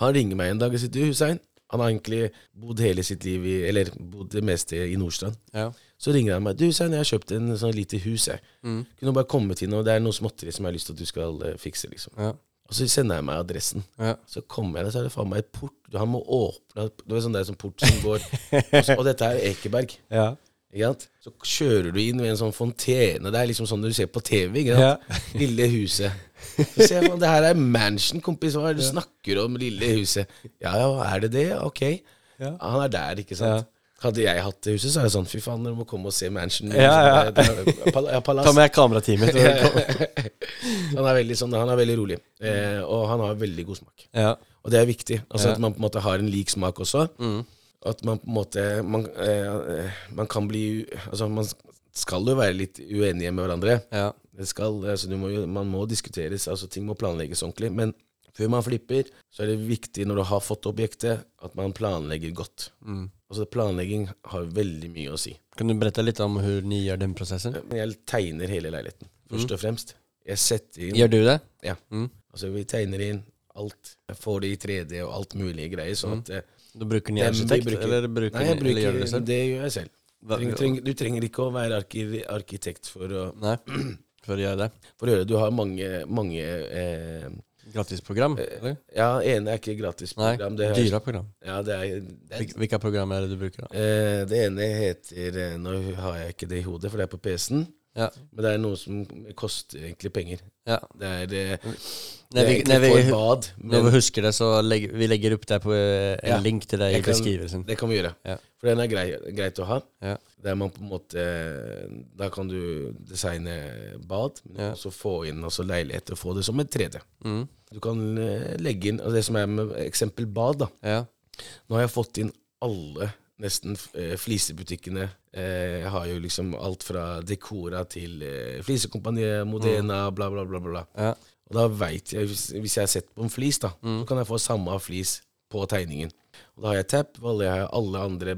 Han ringer meg en dag og sier du, Hussein. Han har egentlig bodd hele sitt liv i Eller bodd det meste i Nordstrand.
Ja.
Så ringer han meg. Du, Sein, jeg har kjøpt en sånn lite hus, jeg.
Mm.
Kunne du bare komme til noe? Det er noe småtteri som jeg har lyst til at du skal eh, fikse, liksom.
Ja.
Og så sender jeg meg adressen.
Ja.
Så kommer jeg der, så er det faen meg et port. Han må åpne Det er sånn der som port som går og, så, og dette er Ekeberg.
Ja.
Ikke sant? Så kjører du inn ved en sånn fontene. Det er liksom sånn du ser på TV. Ikke sant? Lille huset. Så man, det her er mansion, kompis. Hva er det du snakker om? Lille huset. Ja ja, er det det? Ok.
Ja.
Han er der, ikke sant. Hadde jeg hatt det huset, så er det sånn Fy faen, dere må komme og se mansion.
Ja, ja.
Det er- det er- pal- ja.
Ta med kamerateamet.
han er veldig sånn, han er veldig rolig. Eh, og han har veldig god smak.
ja.
Og det er viktig. Altså
Ja.
At man på en måte har en lik smak også.
Mm.
At man på en måte Man, eh, man kan bli Altså, man skal jo være litt uenige med hverandre.
Ja.
Det skal, altså, du må man må diskuteres, altså ting må planlegges ordentlig. Men før man flipper, så er det viktig når du har fått objektet, at man planlegger godt.
Mm.
Altså Planlegging har veldig mye å si.
Kan du berette litt om hvordan ni gjør den prosessen?
Jeg tegner hele leiligheten, først og fremst. Jeg setter inn
Gjør du det?
Ja.
Mm.
Altså Vi tegner inn alt. Jeg får det i 3D og alt mulige greier. Sånn at eh,
bruker brukar ni arkitekt
bruker-
eller bruker,
Nei, jeg
eller du det selv?
Det gjør jeg selv. Treng, treng, du trenger ikke å være arkitekt for å,
Nei, for å gjøre det.
for å gjøre det. Du har mange, mange eh,
Gratisprogram? Eh,
Ja, ene er ikke gratisprogram. Nei,
dyra program.
Ja, det, er, det,
Vil- Vilka program er det du bruker,
er, eh, det ene heter eh, Nå har jeg ikke det i hodet, for det er på PC-en.
Ja.
Men det er noe som koster egentlig penger.
Ja.
Det er, det
När
er
vi,
egentlig
vi,
for bad.
Når vi husker det så legger vi legger opp der på eh, en
Ja.
link til deg i
kan-
beskrivelsen.
det kan vi gjøre. For den er grei, greit å ha.
Ja.
Der man på en måte Da kan du designe bad, men også få inn altså leiligheter og få det som et 3D.
Mm.
Du kan eh, legge inn altså Det som er med eksempel bad, da.
Ja.
Nå har jeg fått inn alle nesten eh, flisebutikkene. Eh, har jo liksom alt fra Decora til eh, Flisekompaniet, Modena, bla, bla, bla. bla.
Ja.
Og da veit jeg, hvis, hvis jeg har sett på en flis, da,
Mm.
så kan jeg få samme flis på tegningen. Og da har jeg Tap, og jeg har alle andre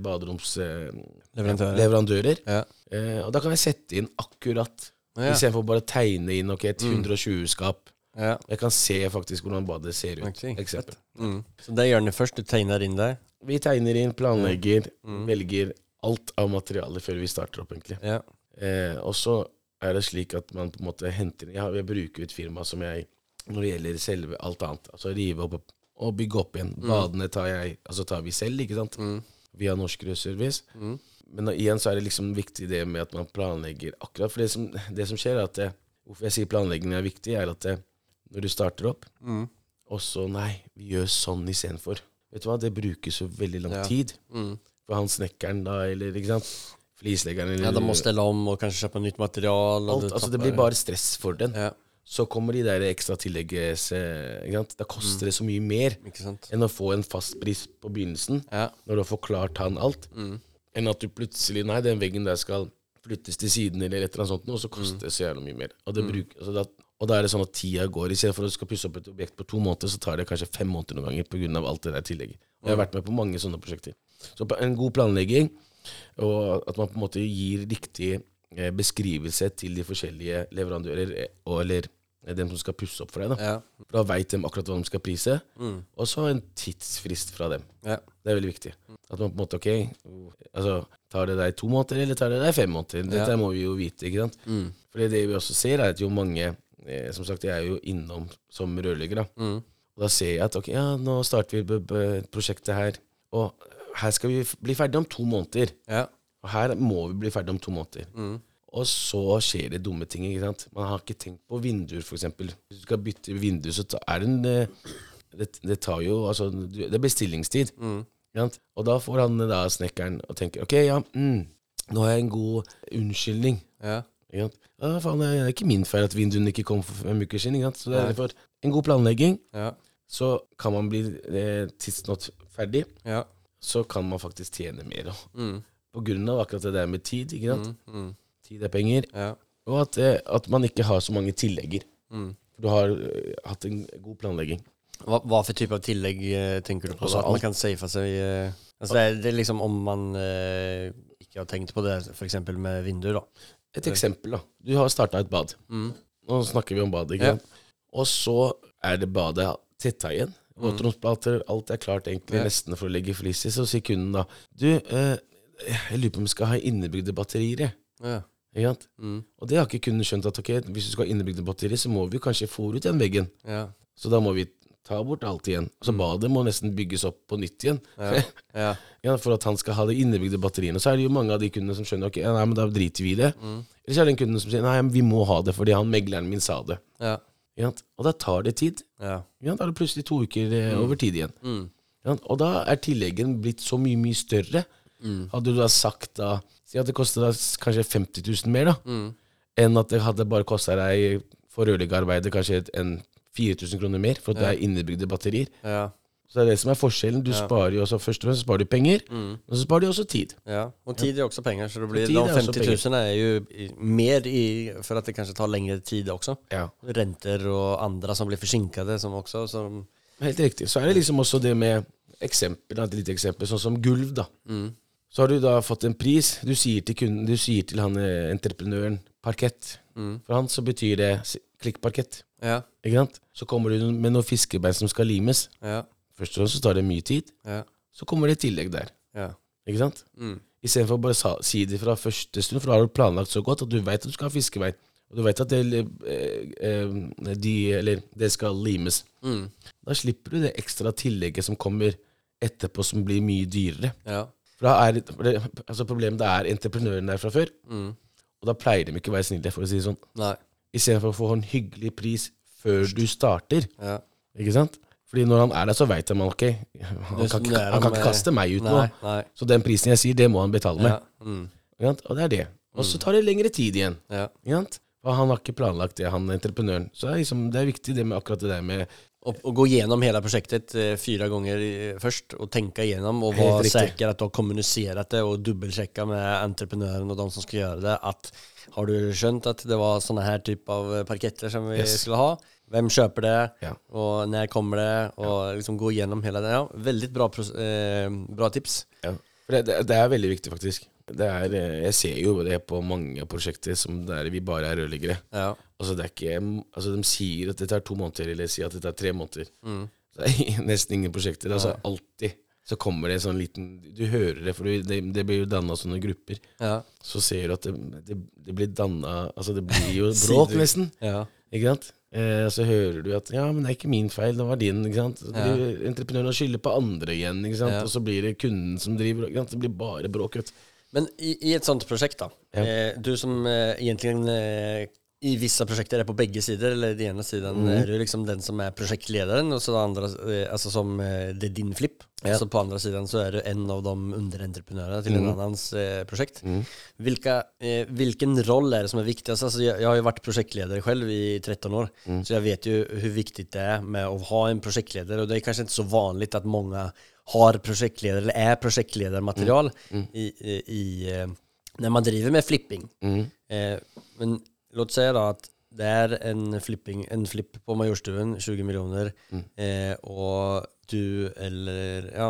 baderomsleverandører.
Eh, Ja.
eh, og da kan jeg sette inn akkurat,
Ja.
istedenfor bare å tegne inn ok, et
Mm.
120-skap.
Ja.
Jeg kan se faktisk hvordan badet ser ut. Eksempel.
Mm. Så det gjør ni først? du tegner inn der?
Vi tegner inn, planlegger,
Mm.
velger alt av materialet før vi starter opp, egentlig.
Ja.
Eh, og så er det slik at man på en måte henter inn jeg, har- jeg bruker et firma som jeg Når det gjelder selve alt annet, altså rive opp og bygge opp igjen. Badene tar, jeg, altså tar vi selv, ikke sant?
Mm.
Via Norsk Rødservice.
Mm.
Men da, igjen så er det liksom viktig det med at man planlegger akkurat. For det som, det som skjer, er at det, hvorfor jeg sier planlegging er viktig, er at det, når du starter opp,
Mm.
og så Nei, vi gjør sånn istedenfor. Vet du hva, det brukes jo veldig lang
Ja.
tid.
Mm.
For han snekkeren, da, eller ikke sant? Flisleggeren, eller
Ja, de må stelle om og kanskje kjøpe nytt material.
alt.
det,
Altså, det blir bare stress for den.
Ja,
Så kommer de der ekstra tillegget eh? Da koster det så mye mer enn å få en fast pris på begynnelsen,
Ja.
når du har forklart han alt,
Mm.
enn at du plutselig Nei, den veggen der skal flyttes til siden, eller et eller annet sånt, og så koster det så jævlig mye mer. Og, det bruk, altså da, og da er det sånn at tida går. I stedet for at du skal pusse opp et objekt på to måneder, så tar det kanskje fem måneder noen ganger pga. alt det der tillegget. Og jeg har vært med på mange sånne prosjekter. Så en god planlegging, og at man på en måte gir riktig eh, beskrivelse til de forskjellige leverandører, eh, og, eller eh, dem som skal pusse opp for deg. da.
Ja.
Da veit de akkurat hva de skal prise,
Mm.
og så en tidsfrist fra dem.
Ja.
Det er veldig viktig. At man på en måte, ok, altså, tar det deg to måneder, eller tar det deg fem måneder? Dette
Ja.
må vi jo vite, ikke sant?
Mm.
For det vi også ser, er at jo mange eh, Som sagt, jeg er jo innom som rørlegger, da.
Mm.
Og da ser jeg at ok, ja, nå starter vi prosjektet her, og her skal vi bli ferdig om to måneder.
Ja.
Og her må vi bli ferdig om to måneder.
Mm.
Og så skjer det dumme ting. ikke sant? Man har ikke tenkt på vinduer, f.eks. Hvis du skal bytte vindu, så er det en eh, det, det tar jo altså, Det er bestillingstid.
Mm.
sant? Og da får han da snekkeren og tenker ok, ja, mm, nå har jeg en god unnskyldning.
Ja.
Ikke sant? Ja, faen, det er ikke min feil at vinduene ikke kom for fem uker siden. Ikke sant? Så det er for en god planlegging,
Ja.
så kan man bli eh, tidsnått ferdig.
Ja.
Så kan man faktisk tjene mer.
Mm.
På grunn av akkurat det der med tid. ikke sant?
Mm. Mm.
Tid er penger.
Ja.
Og at, eh, at man ikke har så mange tillegger.
Mm.
Du har uh, hatt en god planlegging.
Hva, hva for type av tillegg uh, tenker du på?
Altså?
At man kan safe seg uh, altså det, er, det er liksom om man ikke har tenkt på det, f.eks. med vinduer, da.
Et eksempel. da. Du har starta et bad.
Mm.
Nå snakker vi om badet. ikke
Ja.
Og så er det badet tetta igjen. Våtromsplater, alt er klart egentlig
Ja.
nesten for å legge flis i. Så sier kunden da Du, eh, jeg lurer på om vi skal ha innebygde batterier. jeg».
Ja.
Ikke sant?
Mm.
Og det har ikke kunden skjønt at ok, hvis du skal ha innebygde batterier, så må vi kanskje fòre ut den veggen.
Ja.
Så da må vi ta bort alt igjen. Så badet må nesten bygges opp på nytt igjen.
Ja. Ja.
Ja, for at han skal ha de innebygde batteriene. Så er det jo mange av de kundene som skjønner ok, nei, men da driter vi i det. Eller så er det en kunde som sier nei, vi må ha det fordi han megleren min sa det.
Ja.
Og da tar det tid. Da er det plutselig to uker eh, over tid igjen.
Mm.
Og da er tilleggen blitt så mye, mye større.
Mm.
Hadde du da sagt da Si at det kostet kanskje 50 000 mer, da,
Mm.
enn at det hadde bare kosta deg for rørleggerarbeidet kanskje en 4000 kroner mer, for det er innebygde batterier.
Ja.
Så det er det som er forskjellen. Du sparer jo også først og fremst sparer du penger,
Mm.
og så sparer du også tid.
Ja, og tid er også penger, så det blir,
også
50 000 er jo mer i, for at det kanskje tar lengre tid også.
Ja.
Renter og andre som blir forsinkede, som også som,
Helt riktig. Så er det liksom også det med eksempel, et lite eksempel, sånn som gulv, da.
mm.
Så har du da fått en pris. Du sier til kunden, du sier til han eh, entreprenøren parkett.
Mm.
For han så betyr det klikkparkett.
Ja,
Ikke sant? Så kommer du med noen fiskebein som skal limes.
ja,
Først og fremst så tar det mye tid.
ja,
Så kommer det et tillegg der.
ja.
Ikke sant?
Mm.
Istedenfor bare sa, si det fra første stund, for da har du planlagt så godt at du vet at du skal ha fiskebein. Og du vet at det, eh, eh, de, eller det skal limes.
Mm.
Da slipper du det ekstra tillegget som kommer etterpå, som blir mye dyrere.
ja.
For da er, altså Problemet er entreprenøren der fra før,
Mm.
Og da pleier de ikke å være snille, for å si det sånn.
Nei.
Istedenfor å få en hyggelig pris før du starter.
Ja.
Ikke sant? Fordi når han er der, så veit han ok, han kan, ikke, han kan ikke kaste meg ut nå.
Nei.
Så den prisen jeg sier, det må han betale med.
Ja. Mm.
Og det er det. Og så tar det lengre tid igjen.
ja.
Og han har ikke planlagt det, han entreprenøren. Så det er, liksom, det er viktig det med akkurat det der med
Och gå gjennom hele prosjektet eh, fyra ganger først og tenke
gjennom
og
være
sikker at du har kommunisert det og dubbelchecka med entreprenøren og de som skal gjøre det. at har du skjønt at det var sånne her type av eh, parketter som vi
Yes.
skulle ha? Hvem kjøper det?
Ja.
og når kommer det? Och liksom gå gjennom hele det. Ja, veldig bra, eh, bra tips.
Ja. Det, det, er veldig viktig, faktisk. Det er, eh, jeg ser jo det på mange prosjekter som der vi bare er rørleggere.
Ja.
Altså, det er ikke, altså, de sier at det tar to måneder, eller sier at det tar tre måneder.
Mm.
Det er nesten ingen prosjekter. Altså, alltid så kommer det en sånn liten Du hører det, for det, det blir jo danna sånne grupper.
Ja.
Så ser du at det, det, det blir danna Altså, det blir jo bråk, nesten.
Ja.
Ikke sant? Eh, så hører du at Ja, men det er ikke min feil, det var din. Ikke sant? Så blir entreprenøren skylder på andre igjen, ikke sant?
Ja.
og så blir det kunden som driver ikke sant? Det blir bare bråk. vet.
Men i, i et sånt prosjekt, da.
Ja.
eh, du som eh, egentlig eh, i vissa projekter er på begge sider. eller den ene siden
Mm.
er du liksom den som er prosjektlederen, og så den andre, altså som eh, det er din flipp.
Ja.
Så på andre siden så er du en av de underentreprenørene til
Mm.
en annens eh, prosjekt. Mm. Hvilka, eh, vilken roll er det som er viktigast? Altså, jeg, jeg, har jo vært prosjektleder selv i 13 år,
Mm.
så jeg vet jo hvor viktig det er med å ha en prosjektleder. Og det er kanskje ikke så vanlig at mange har prosjektleder, eller er prosjektledermaterial
Mm.
i, i, i når man driver med flipping.
Mm.
Eh, men låt si da at det er en flipping, en flipp på Majorstuen, 20 millioner,
Mm.
eh, og du eller, ja,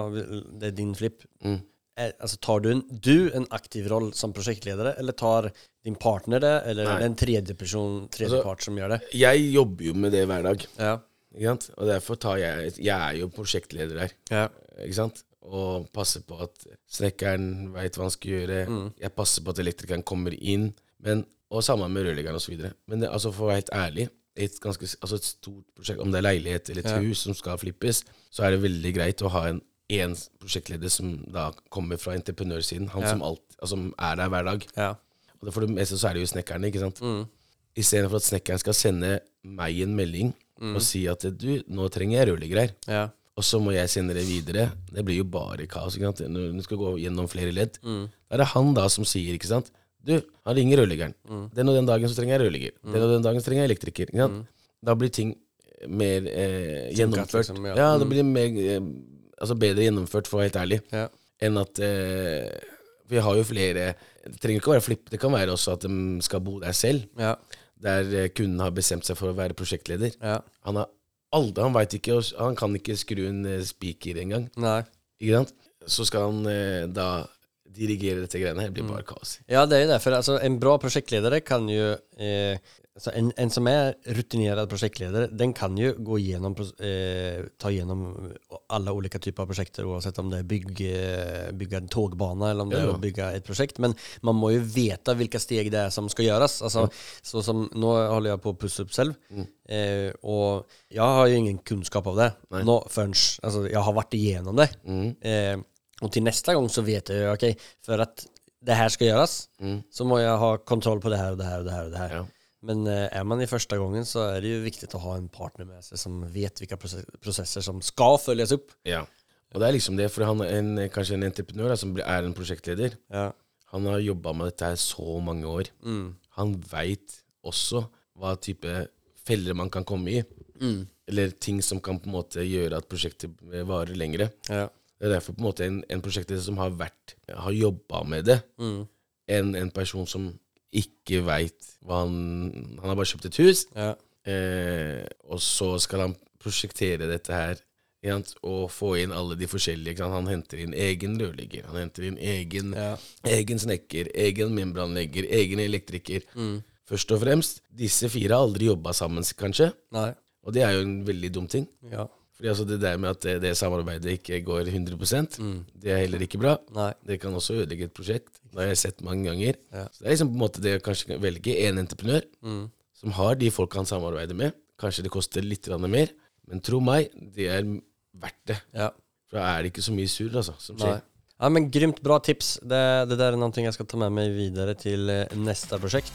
det er din flipp.
Mm.
er, altså, tar du en, du en aktiv roll som prosjektleder, eller tar din partner det, eller
Nei.
er det en tredje person, tredje
Altså-
part som gjør det?
Jeg jobber jo med det hver dag,
Ja.
ikke sant? og derfor tar jeg Jeg er jo prosjektleder her,
Ja.
ikke sant? Og passer på at snekkeren veit hva han skal gjøre.
Mm.
Jeg passer på at elektrikeren kommer inn. Men, og sammen med rørleggeren osv. Men det, altså for å være helt ærlig, et, ganske, altså et stort prosjekt, om det er leilighet eller et
Ja.
hus som skal flippes, så er det veldig greit å ha en én prosjektleder som da kommer fra entreprenørsiden. Han
Ja.
som, alt, altså, er der hver dag.
Ja.
Og det, for det meste så er det jo snekkerne, ikke sant.
Mm.
Istedenfor at snekkeren skal sende meg en melding
Mm.
og si at du, nå trenger jeg rørlegger her.
Ja.
Og så må jeg sende det videre. Det blir jo bare kaos. ikke sant? Når du skal gå gjennom flere ledd.
Mm.
Da er det han da som sier, ikke sant Du, han ringer rørleggeren.
Mm.
Den og den dagen så trenger jeg rørlegger. Den og den dagen så trenger jeg elektriker. Sant? Da blir ting mer eh, gjennomført.
liksom, ja.
ja. det
Mm.
blir mer, eh, altså bedre gjennomført, for å være helt ærlig,
Ja.
enn at eh, Vi har jo flere Det trenger ikke å være flipp, det kan være også at de skal bo der selv.
Ja.
Der eh, kunden har bestemt seg for å være prosjektleder.
Ja.
Han har aldri, han vet ikke, han kan ikke skru en eh, spiker engang. Ikke sant? Så skal han eh, da dirigere dette greiene her. Det blir bare kaos.
Ja, det er jo det. For altså, en bra prosjektleder kan jo Eh, alltså en, en som er rutinert prosjektleder, den kan jo gå gjennom, eh, ta gjennom alle ulike typer av prosjekter, oavsett om det er bygge, bygge en togbane eller om det
Ja, ja.
er å bygge et prosjekt. Men man må jo veta hvilke steg det er som skal gjøres. Altså, Alltså, så som, nå holder jeg på å pusse opp selv, mm. Eh, og jeg har jo ingen kunnskap av det.
Nej.
Nå, først, altså, jeg har vært igjennom det.
Mm.
Och till nästa gång så vet jag ju, okej, för att det här ska göras
Mm.
så må jag ha kontroll på det här och det här och det här och det här.
Ja.
Men eh, är man i första gången så är det ju viktigt att ha en partner med sig som vet vilka prosesser processer som ska följas upp.
Ja. Og det er liksom det, for han er en, kanskje en entreprenør da, som er en prosjektleder.
Ja.
Han har jobba med dette her så mange år.
Mm.
Han veit også hva type feller man kan komme i. Eller ting som kan på en måte gjøre at prosjektet varer lengre.
Ja.
Det er derfor på en måte en, en prosjektleder som har vært Har jobba med det,
Mm.
enn en person som ikke veit hva han Han har bare kjøpt et hus,
Ja.
eh, og så skal han prosjektere dette her. Og få inn alle de forskjellige. Han henter inn egen rørlegger, han henter inn egen,
Ja.
egen snekker, egen membranlegger, egen elektriker.
Mm.
Først og fremst, disse fire har aldri jobba sammen, kanskje.
Nei.
Og det er jo en veldig dum ting.
Ja.
Fordi altså det der med at det, det samarbeidet ikke går 100
Mm.
det er heller ikke bra.
Nei.
Det kan også ødelegge et prosjekt. Det har jeg sett mange ganger.
Ja.
Så det er liksom på en måte det å kanskje velge en entreprenør
Mm.
som har de folk han samarbeider med. Kanskje det koster litt mer, men tro meg, det er verdt det.
Ja.
For da er det ikke så mye surr altså, som skjer.
Ja men grymt bra tips. Det, det der er noe jeg skal ta med meg videre til neste prosjekt.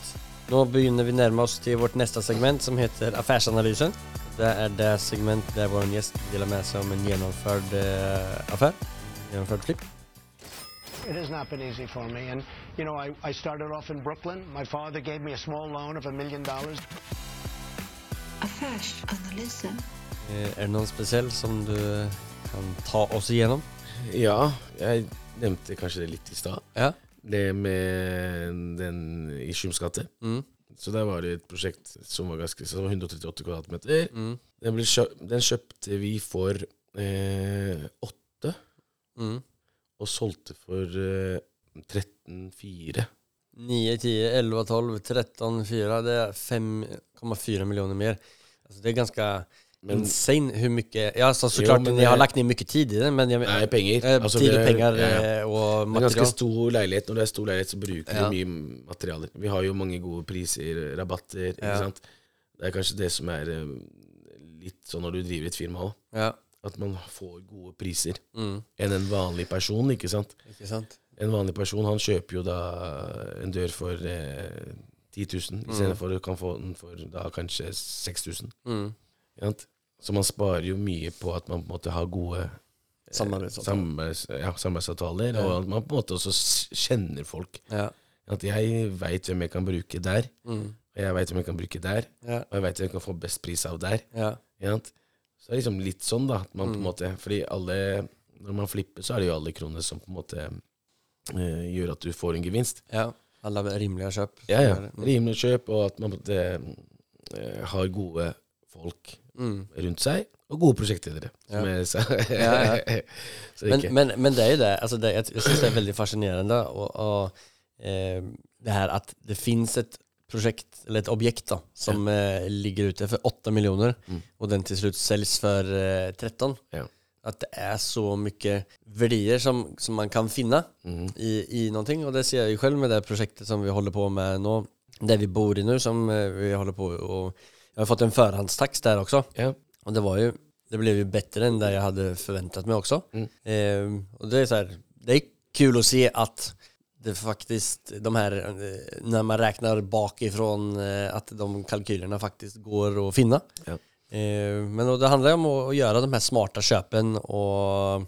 Nå begynner vi nærme oss til vårt neste segment som heter Affärsanalysen. Det er det segmentet der vår gjest deler med seg om en gjennomført uh, affære. Gjennomført flipp.
It has not been easy for me. And, you know, I, I started off in Brooklyn. My father gave me a small loan of a million dollars.
Affärsanalysen.
Eh, är det någon spesiell som du kan ta oss igjennom?
Ja, jeg nevnte kanskje det litt i stad.
Ja.
Det med den i Skjumsgate.
Mm.
Så det var et prosjekt som var ganske som var 138 kvadratmeter.
Mm.
Den, ble kjø den kjøpte vi for eh, 8,
Mm.
og solgte for eh, 13,4.
9, 10, 11, 12, 13, 4. Det er 5,4 millioner mer. Altså, det er ganska
Men-
insane hur mycket... Ja, så, såklart
men
ni har lagt ner mycket tid i det, men jag
Nei, penger.
Eh,
Altså,
tid
det
och
er-
pengar
ja, ja.
eh, material.
Det er ganske stor leilighet. Når det er stor leilighet, så bruker
Ja.
vi mye materialer. Vi har jo mange gode priser, rabatter, ikke sant. Det er kanskje det som er eh, litt sånn når du driver et firma òg.
Ja.
At man får gode priser
Mm.
enn en vanlig person, ikke sant.
Ikke sant?
En vanlig person han kjøper jo da en dør for eh, 10 000, istedenfor du kan få den for da kanskje 6000.
Mm.
Så man sparer jo mye på at man på en måte har gode eh,
Samarbeidsavtaler.
samarbeids, ja, samarbeidsavtaler, og at man på en måte også kjenner folk.
Ja.
At jeg veit hvem jeg kan bruke der,
Mm.
og jeg veit hvem jeg kan bruke der, og jeg veit hvem jeg kan få best pris av der. Så det er liksom litt sånn, da. At man på en
Mm.
måte Fordi alle Når man flipper, så er det jo alle kroner som på en måte øh, gjør at du får en gevinst.
ja. Alla rimelige kjøp.
Ja, ja.
Rimelige
Rimelig kjøp, og at man på en måte øh, har gode folk rundt seg, og gode prosjektledere. Ja. sa.
Ja,
Så
Men, men, men det er jo det. Altså det jeg syns det er veldig fascinerende og, og, eh, det her at det fins et prosjekt, eller et objekt, da, som eh, ligger ute for 8 millioner, og den til slutt selges for eh, 13.
Ja.
At det er så mye verdier som, som man kan finne
mm.
i, i noe. Og det ser jeg jo selv med det prosjektet som vi holder på med nå, det vi bor i nå, som eh, vi holder på og Jeg har fått en forhåndstakst der også.
Ja.
Og det var jo Det blev ju bättre än det jag hade förväntat mig också.
Mm.
Eh, och det är så här, det är kul att se att det faktiskt, de här, eh, när man räknar bakifrån, at att de kalkylerna faktiskt går att finna.
Ja.
Eh, men det handlar om att, att göra de här smarta köpen och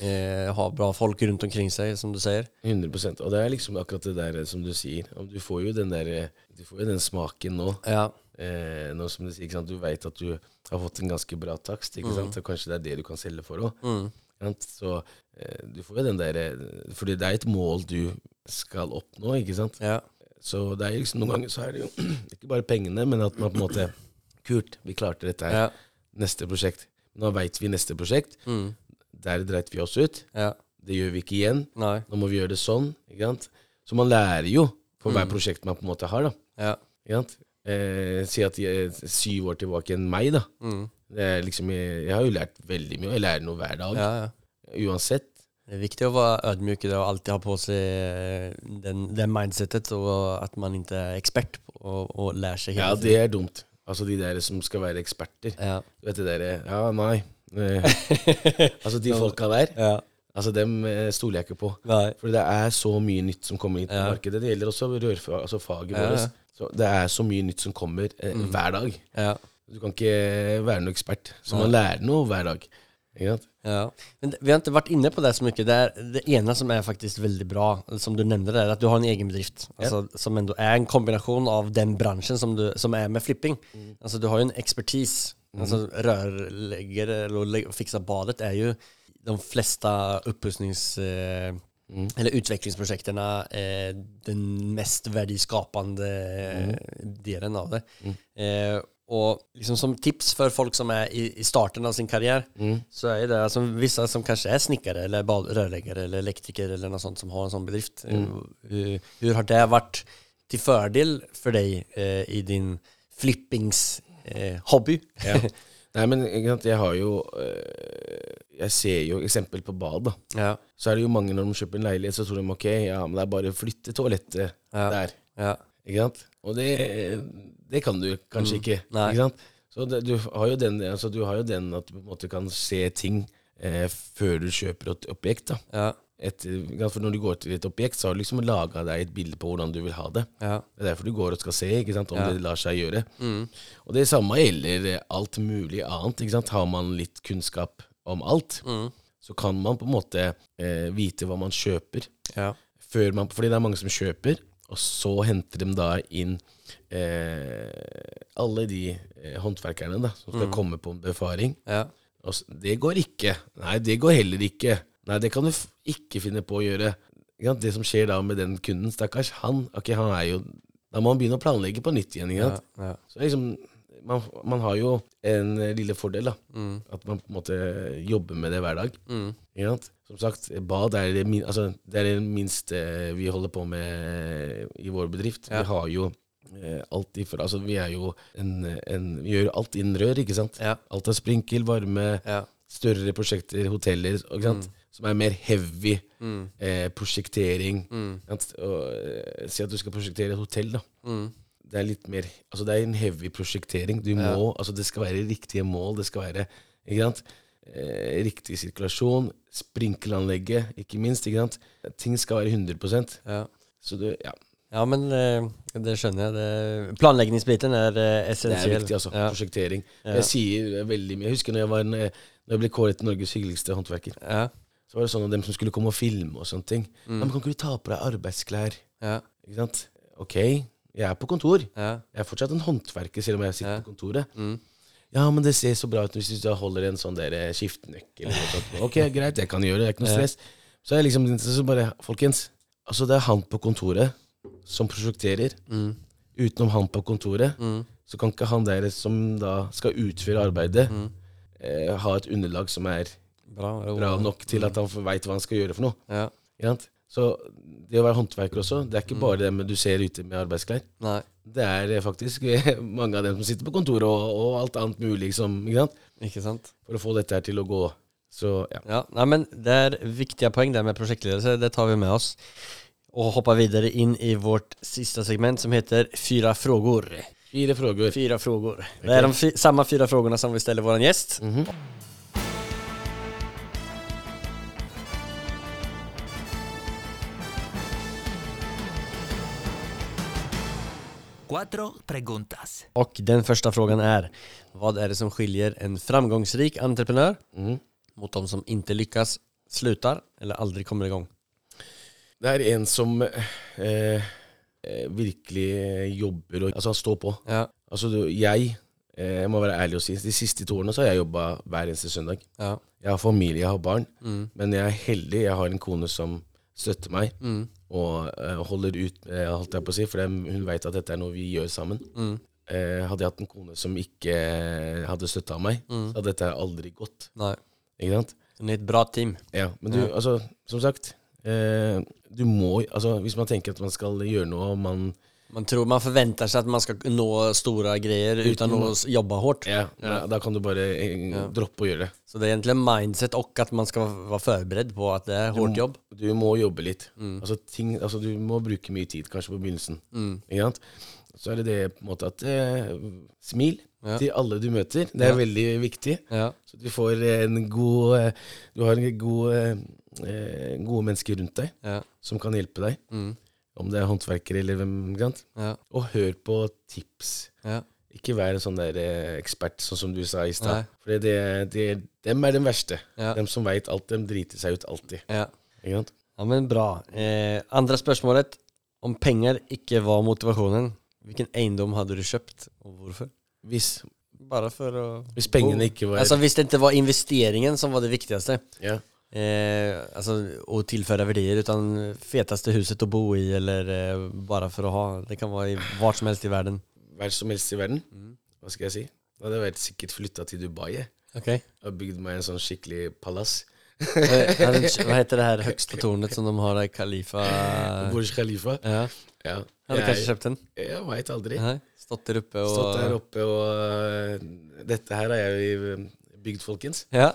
eh, ha bra folk rundt omkring seg, som du sier.
100% Og det er liksom akkurat det der som du sier. Du får jo den der Du får jo den smaken nå.
Ja,
Eh, nå som du sier, sant? Du veit at du har fått en ganske bra takst, ikke sant? og kanskje det er det du kan selge for òg.
mm,
Så eh, du får jo den der Fordi det er et mål du skal oppnå, ikke sant.
ja,
Så det er liksom, noen ganger så er det jo ikke bare pengene, men at man på en måte Kult, vi klarte dette her.
ja,
Neste prosjekt. Nå veit vi neste prosjekt.
mm,
Der dreit vi oss ut.
ja,
Det gjør vi ikke igjen.
Nei.
Nå må vi gjøre det sånn. Ikke sant? Så man lærer jo for
Mm.
hver prosjekt man på en måte har. da
ja,
Ikke sant? Eh, si at jeg er syv år tilbake enn meg, da.
mm,
Det er liksom, jeg, jeg har jo lært veldig mye, og jeg lærer noe hver dag.
ja, ja.
Uansett.
Det är viktigt att vara det og alltid ha på sig eh, den, den mindsetet og at man ikke er ekspert på- og och seg hele tiden.
Ja, det er dumt. Altså de der som skal være eksperter.
Ja.
Du vet det derre Ja, nei. Eh, altså de folka der,
ja.
altså dem eh, stoler jeg ikke på.
Nei.
For det er så mye nytt som kommer inn på
Ja.
markedet. Det gjelder også rørfag, altså faget
ja.
vårt. Så det er så mye nytt som kommer eh, hver dag.
Ja.
Du kan ikke være noen ekspert. Så man lærer noe hver dag.
Ja. Men vi har ikke vært inne på det så mye. Det, det ene som er faktisk veldig bra, som du nevnte, det er at du har en egen bedrift. Alltså, Som er är en kombinasjon av den bransjen som, du, som er med flipping. Alltså du har jo en ekspertise. Mm. Altså, rørlegger eller fikser fixa badet er jo de fleste uppussnings... Eh, Eller utvecklingsprojekterna eh, den mest värdeskapande mm. delen av det. Eh, och liksom som tips för folk som är i, i starten av sin karriär så är det alltså vissa som kanske är snickare eller rörläggare eller elektriker eller något sånt som har en sån bedrift. Mm. Hur, hur har det varit till fördel för dig eh, i din flippings eh, hobby?
Ja. Nei, men jeg har jo eh, Jeg ser jo eksempel på bad, da.
ja,
Så er det jo mange når de kjøper en leilighet, så tror de ok, ja, men det er bare å flytte toalettet
Ja.
der.
ja,
Ikke sant? Og det, det kan du kanskje ikke.
Mm. Nei.
Ikke sant? Så det, du, har jo den, altså, du har jo den at du på en måte kan se ting eh, før du kjøper et objekt. da.
ja,
Et, når du går til et objekt, så har du liksom laga deg et bilde på hvordan du vil ha det.
ja,
Det er derfor du går og skal se ikke sant? om
Ja.
det lar seg gjøre.
mm,
Og det samme gjelder alt mulig annet. Ikke sant? Har man litt kunnskap om alt,
mm,
så kan man på en måte eh, vite hva man kjøper.
ja,
Før man, fordi det er mange som kjøper, og så henter de da inn eh, alle de eh, håndverkerne da, som skal komme på en befaring.
ja,
Og det går ikke. Nei, det går heller ikke. Nei, det kan du ikke finne på å gjøre. Det som skjer da med den kunden, stakkars, han, ok, han er jo Da må man begynne å planlegge på nytt igjen. Ikke
ja, ja,
Så liksom, man, man har jo en eh, lille fordel, da.
mm,
At man på en måte jobber med det hver dag.
mm?
Som sagt, bad er det, min, altså, det er det minste vi holder på med i vår bedrift.
Ja.
Vi har jo eh, alt ifra Altså, vi er jo en, en Vi gjør alt innen rør, ikke sant?
ja,
Alt er sprinkel, varme,
ja,
større prosjekter, hoteller, ikke sant? Som er mer heavy
mm,
eh, prosjektering.
mm?
Og, eh, si at du skal prosjektere et hotell, da.
mm,
Det er litt mer Altså, det er en heavy prosjektering. Du
Ja.
må Altså, det skal være riktige mål. Det skal være Ikke sant? Eh, riktig sirkulasjon. Sprinkelanlegget, ikke minst. Ikke sant? Ting skal være 100
ja.
Så du Ja.
Ja, men eh, det skjønner jeg. Det, planleggingsbiten er essensiell.
Det er viktig, altså.
Ja.
Prosjektering.
Ja.
Jeg sier veldig mye. Jeg husker når jeg, var en, eh, når jeg ble kåret til Norges hyggeligste håndverker.
Ja.
Så var det sånn at dem som skulle komme og filme og sånne ting.
Mm.
Men kan ikke du ta på deg arbeidsklær?
Ja.
Ikke sant? Ok, jeg er på kontor.
Ja.
Jeg er fortsatt en håndverker, selv om jeg sitter
Ja.
på kontoret.
Mm.
Ja, men det ser så bra ut hvis du holder en sånn der eh, skiftenøkkel. eller noe sånt. Ok, greit, jeg kan gjøre det. Det er ikke noe stress. Så er jeg liksom så bare Folkens, altså det er han på kontoret som prosjekterer.
Mm.
utenom han på kontoret,
Mm.
så kan ikke han der som da skal utføre arbeidet, eh, ha et underlag som er
Bra.
bra nok til at han veit hva han skal gjøre for noe.
Ja.
Så det å være håndverker også, det er ikke bare det med du ser ute med arbeidsklær.
Nei.
Det er eh, faktisk mange av dem som sitter på kontoret og, og alt annet mulig liksom, ikke sant?
Ikke sant?
for å få dette her til å gå. Så ja.
Ja, nei, men det er viktige poeng, det med prosjektledelse. det tar vi med oss. Og hopper videre inn i vårt siste segment som heter Fyra frågor.
Fire frågor.
Fyra frågor. Det er de samme fire fyra frågorna som vi ställer våran gäst.
Cuatro preguntas.
Och den första frågan är, vad är det som skiljer en framgångsrik entreprenör
mm.
mot de som inte lyckas, slutar eller aldrig kommer igång?
Det er en som eh, eh, virkelig jobber og Altså, han står på.
Ja,
Altså, du, jeg eh, Jeg må være ærlig og si de siste to årene så har jeg jobba hver eneste søndag.
ja,
Jeg har familie, jeg har barn,
mm,
men jeg er heldig. Jeg har en kone som støtter meg
mm,
og uh, holder ut, uh, holdt jeg på å si, for hun vet at dette er noe vi gjør sammen.
mm,
Uh, hadde jeg hatt en kone som ikke hadde støtta meg,
Mm.
så hadde dette aldri gått.
Nei.
Ikke sant?
Är ett bra team.
Ja, men du,
Ja.
altså, som sagt Du må Altså, hvis man tenker at man skal gjøre noe, og man
Man tror man forventer seg at man skal nå store greier utan
å
jobbe jobba hårt.
Ja,
Ja.
Da, kan du bare eh,
Ja.
droppe å gjøre det.
Så det er egentlig mindset og at man skal være forberedt på at det er hårt jobb.
Du må jobbe litt.
Mm.
Altså, ting, altså, du må bruke mye tid, kanskje på begynnelsen.
Mm.
Så er det det på en måte at eh, Smil
Ja.
til alle du møter. Det er veldig viktig. Så du får en god eh, Du har en god, eh, eh, gode mennesker rundt deg som kan hjelpe deg.
mm,
Om det er håndverkere eller hvem. Sant?
ja,
Og hør på tips.
ja,
Ikke vær en sånn der eh, ekspert, sånn som du sa i stad. For det, det, dem er den verste.
ja,
Dem som veit alt, dem driter seg ut alltid.
ja. Ja, men bra. Eh, andre spørsmålet. Om penger ikke var motivasjonen, hvilken eiendom hadde du kjøpt, og hvorfor?
Hvis,
Bare for å
hvis pengene ikke var
Altså Hvis det ikke var investeringen som var det viktigste,
ja.
Eh, alltså, och tilføre verdier, utan feteste huset å bo i, eller eh, bare for å ha Det kan være i vart som helst i verden.
Vart som helst i verden,
Mm.
hva skal jeg si? Da hadde jeg vært sikkert flytta til Dubai. Jeg
Ok
Og bygd meg en sånn skikkelig palass.
Eh, Hva heter det her høgste tårnet som de har i Khalifa
Burj Khalifa.
Ja,
Ja.
Hadde kanskje kjøpt den?
jeg veit aldri.
Nei, Stått der oppe og
Stått der oppe og øh, Dette her har jeg bygd, folkens.
Ja.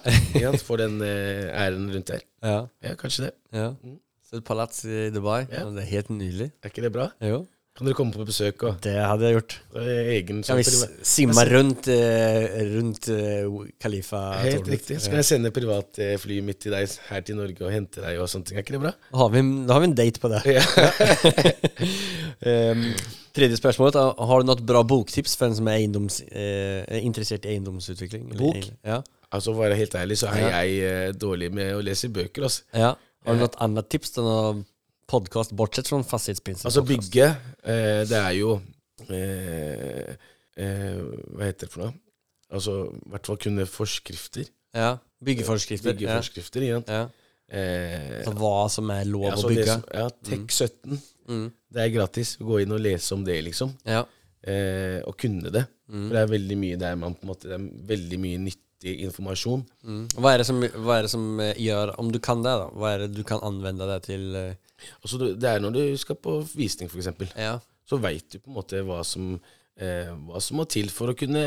For den øh, æren rundt der.
ja,
Ja, kanskje det.
ja.
Mm.
Så et palats i Dubai.
Ja.
Ja. Det er helt nydelig.
Er ikke det bra?
Jo.
Kan dere komme på besøk og
Det hadde jeg gjort.
egen
Kan vi
sånn
s-
priva-
simma rundt, eh, rundt eh, Khalifa
Helt riktig. Så kan jeg sende privatflyet mitt til deg her til Norge og hente deg og sånne ting. Er ikke det bra?
Da har vi, da har vi en date på det.
Ja.
um, tredje spørsmålet. Har du noe bra boktips for en som er, eiendoms, eh, er interessert i eiendomsutvikling?
Bok?
Ja.
Altså, for å være helt ærlig, så er jeg eh, dårlig med å lese bøker. Altså,
ja. Har du noe annet tips til noe podkast, bortsett fra Fastighetsprinsen?
altså bygge, eh, det er jo eh, eh, Hva heter det for noe? Altså, i hvert fall kunne forskrifter.
Ja. Byggeforskrifter.
Byggeforskrifter?
Ja. Ja.
Eh,
Så hva som er lov
ja,
å bygge?
som- ja, Tek 17.
Mm.
Det er gratis. Gå inn og lese om det, liksom.
Ja.
Eh, og kunne det.
Mm.
For det er veldig mye der man på en måte Det er veldig mye nyttig informasjon.
Mm. Hva, er det som, hva er det som eh, gjør Om du kan det, da? Hva er det du kan anvende det til? eh,
Altså, det det er når du skal på visning, f.eks.
Ja.
så veit du på en måte hva som, eh, hva som må til for å kunne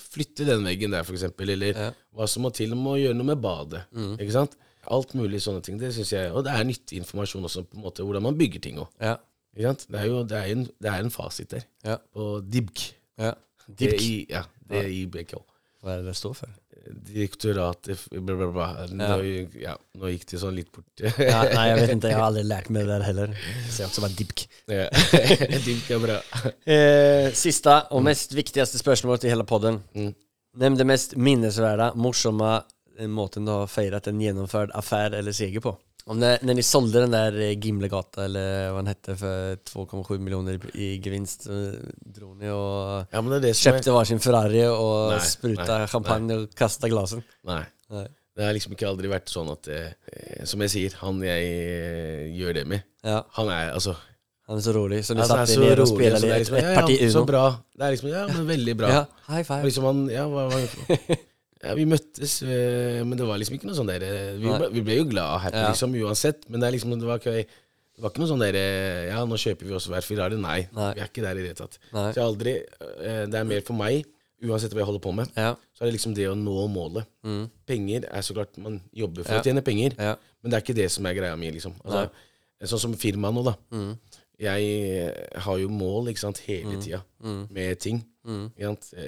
flytte den veggen der, f.eks. Eller
Ja.
hva som må til om å gjøre noe med badet.
Mm.
Ikke sant? Alt mulig sånne ting. Det synes jeg, Og det er nyttig informasjon også, på en måte, hvordan man bygger ting òg.
Ja.
Det er jo det er en, det er en fasit der.
Ja.
På DIBK.
ja. Dibk.
DI, ja, DIBK.
Hva er det det står for?
Direktoratet bla, bla, bla. Nå, ja, nå gikk det sånn litt bort.
Ja, nei, jeg vet ikke. Jeg har aldri lært meg det der heller. Så jeg også bare dibk.
Ja. DIBK er bra.
Eh, siste og mest viktigste spørsmålet i hele podden.
Mm.
Nevn det mest minnesverdige, morsomme eh, måten du har feiret en gjennomført affære eller seger på. Om det, när ni sålde den där eh, Gimlegata, eller vad den hette, för 2,7 miljoner i, gevinst, drog ni og
Ja, men det det som er
kjøpte varsin Ferrari og
Nei,
spruta
nei,
champagne og kasta glasen.
Nei.
Nei.
Det har liksom ikke aldri vært sånn at eh, Som jeg sier, han jeg eh, gjør det med,
Ja.
han er altså
Han er så rolig, så du
Altså, han
satt
så
ner och
rolig, så
spelade
det er
ett,
liksom,
ett
ja,
parti
ja, Så
Uno.
bra. Det er liksom, ja, men veldig bra.
Ja, high
Og
five.
Liksom han, ja, hva, hva, ja, vi møttes, eh, men det var liksom ikke noe sånn der eh, Vi, vi ble jo glad og happy
Ja.
liksom uansett, men det liksom det var, ikke, det var ikke noe sånn der eh, Ja, nå kjøper vi oss hver Ferrari. Nei,
Nei.
vi er ikke der i det hele tatt.
Nei.
Så aldri Det er mer for meg, uansett hva jeg holder på med,
Ja.
så er det liksom det å nå målet.
Mm.
Penger er så klart Man jobber for å tjene penger, men det er ikke det som er greia mi, liksom. Altså, sånn som firmaet nå, da.
Mm.
Jeg har jo mål ikke sant, hele tida
Mm.
med ting.
Mm.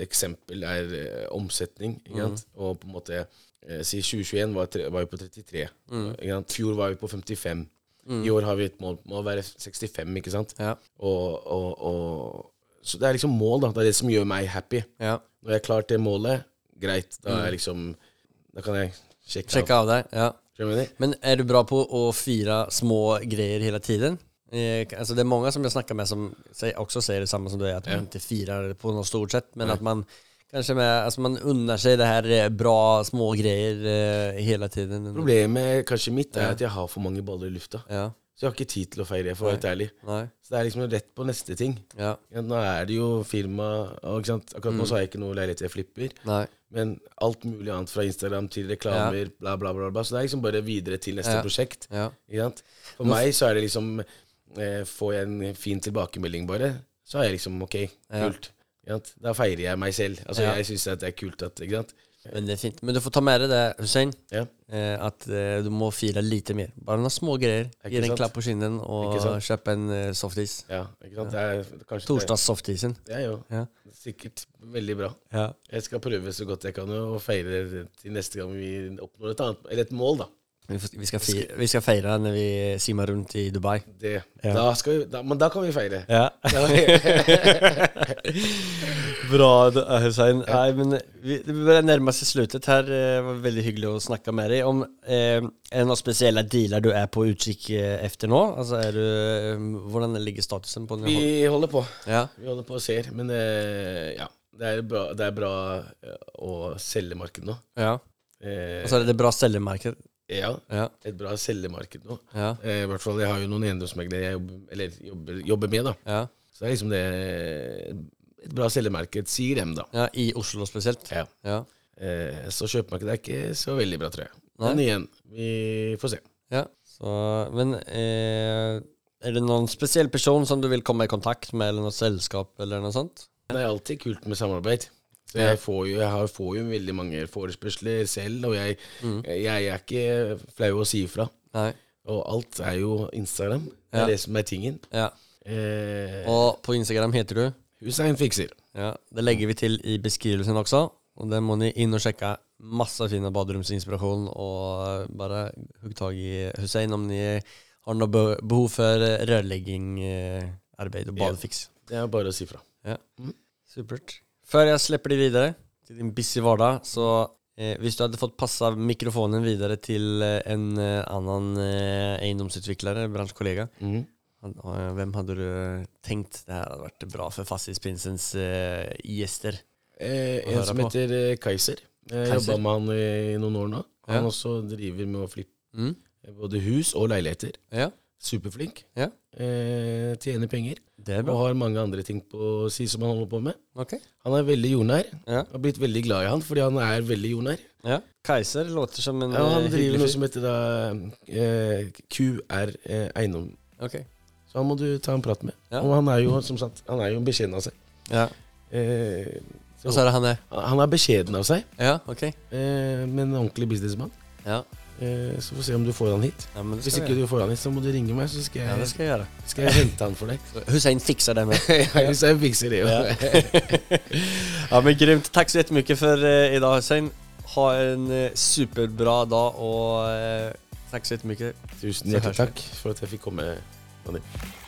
Eksempel er eh, omsetning. Sant? Og på en måte eh, Si 2021 var, tre, var vi på 33. Ikke sant? Fjor var vi på 55. I år har vi et mål om å være 65, ikke sant?
Ja.
Og, og, og, så det er liksom mål, da. Det er det som gjør meg happy.
Ja.
Når jeg har klart det målet, greit. Da er liksom Da kan jeg sjekke
sjekke av deg. Ja.
av. Jeg mener?
Men er du bra på å fire små greier hele tiden? Eh, alltså det är många som jag snackar med som säger, också säger detsamma som du, att man
Ja.
inte firar på något stort sätt, men
Nej.
att man kanske med, alltså man unnar sig det här eh, bra små grejer eh, hela tiden.
Problemet kanskje mitt er
Ja.
at jeg har for mange baller i lufta.
Ja,
Så jeg har ikke tid til å feire, for å være helt ærlig.
nej,
Så det er liksom rett på neste ting.
ja,
Ja, nå er det jo firma og, ikke mm. Akkurat nå så har jeg ikke noe leilighet jeg flipper.
nej,
Men alt mulig annet fra Instagram til reklamer, bla, bla, bla, bla. Så det er liksom bare videre til neste
Ja.
prosjekt.
ja?
For meg så er det liksom Får jeg en fin tilbakemelding, bare, så er jeg liksom ok, kult. Ja. Da feirer jeg meg selv. Altså,
Ja.
jeg syns det er kult at Ikke sant?
men det er fint. Men du får ta med deg det Hussein,
Ja.
eh, att eh, du må fire lite mer. Bare noen små
greier
Gi deg en klapp på
skinnen og
kjøp en eh, softis.
ja ikke sant? Det er kanskje
Torsdags softisen.
Det, er jo
Ja.
sikkert veldig bra.
Ja.
Jeg skal prøve så godt jeg kan og feire til neste gang vi oppnår et annet Eller et mål, da.
Vi, skal, feire, ska fira, vi skal, feire, når vi simmar rundt i Dubai.
Det.
Ja.
Da skal vi, da, men da kan vi feire.
Ja. Bra Hussein. Ja. Nei, men vi, det börjar nærmest sluttet her. Det var veldig hyggelig å snakke med deg. Om, eh, några speciella dealar du er på utkikk etter efter nå? Altså, är du, eh, hvordan ligger statusen på den?
Vi holder på.
Ja,
Vi holder på og ser. Men eh, ja, det er bra, det er bra eh, å selge markedet nå.
ja.
Eh,
altså, så är det bra säljarmarknad.
Ja,
Ja,
et bra selgemarked nå.
ja,
Eh, I hvert fall, Jeg har jo noen eiendomsmeglere jeg jobber, eller jobber, jobber med. da
ja.
Så det er liksom det et bra selgemarked, sier dem, da.
ja. I Oslo spesielt?
Ja.
Ja.
Eh, så kjøpemarkedet er ikke så veldig bra, tror jeg.
Nei.
Men igjen, vi får se.
ja. Så, men eh, er det noen spesiell person som du vil komme i kontakt med eller noe selskap, eller noe sånt?
Det er alltid kult med samarbeid. Så jeg, får jo, jeg har, får jo veldig mange forespørsler selv, og jeg,
Mm.
jeg er ikke flau å si ifra.
Nei.
Og alt er jo Instagram. Det er det som er tingen.
Ja.
Eh,
og på Instagram heter du?
Hussein fikser.
Ja, det legger vi til i beskrivelsen også, og det må ni inn og sjekke. massa fina baderomsinspirasjon, og bare hugg tag i Hussein om ni har noe behov for rørleggingarbeid og badefiks.
Ja. Det er bare å si fra.
Ja. Supert. Før jeg slipper de videre til din busy hverdag, så eh, hvis du hadde fått passa mikrofonen videre til eh, en eh, annen eh, eiendomsutvikler, bransjekollega, mm. eh, hvem hadde du tenkt det her hadde vært bra for Fastighetsprinsens eh, gjester?
Eh, en som
på.
heter eh, Kaiser. Jeg jobba med han i, i noen år nå. Han
Ja.
også driver med å flippe
Mm?
både hus og leiligheter.
Ja,
Superflink.
Ja.
Eh, tjener penger.
det er
Og har mange andre ting på si som han holder på med.
Okay.
Han er veldig jordnær.
Ja.
Har blitt veldig glad i han fordi han er veldig jordnær.
ja. Kaiser låter som en
Ja, han
eh,
driver noe som heter da eh, QR eh, Eiendom.
Okay.
Så han må du ta en prat med.
Ja.
Og han er jo som sagt Han er jo beskjeden av seg.
Ja.
Eh,
Og så er det han er
han er beskjeden av seg,
Ja, ok.
eh, men en ordentlig businessmann.
Ja.
Eh, så får vi se om du får han hit.
ja men
Hvis ikke du får han hit, så må du ringe meg, så skal jeg,
Ja, det skal jeg gjøre.
skal jeg hente han for deg.
Hussein fikser det med.
ja, Hussein fikser det.
Ja. ja men grymt. Takk så jättemycket for i idag Hussein. Ha en uh, superbra dag og uh, takk så jättemycket.
Tusen hjertelig takk for at jeg fikk komme. Daniel.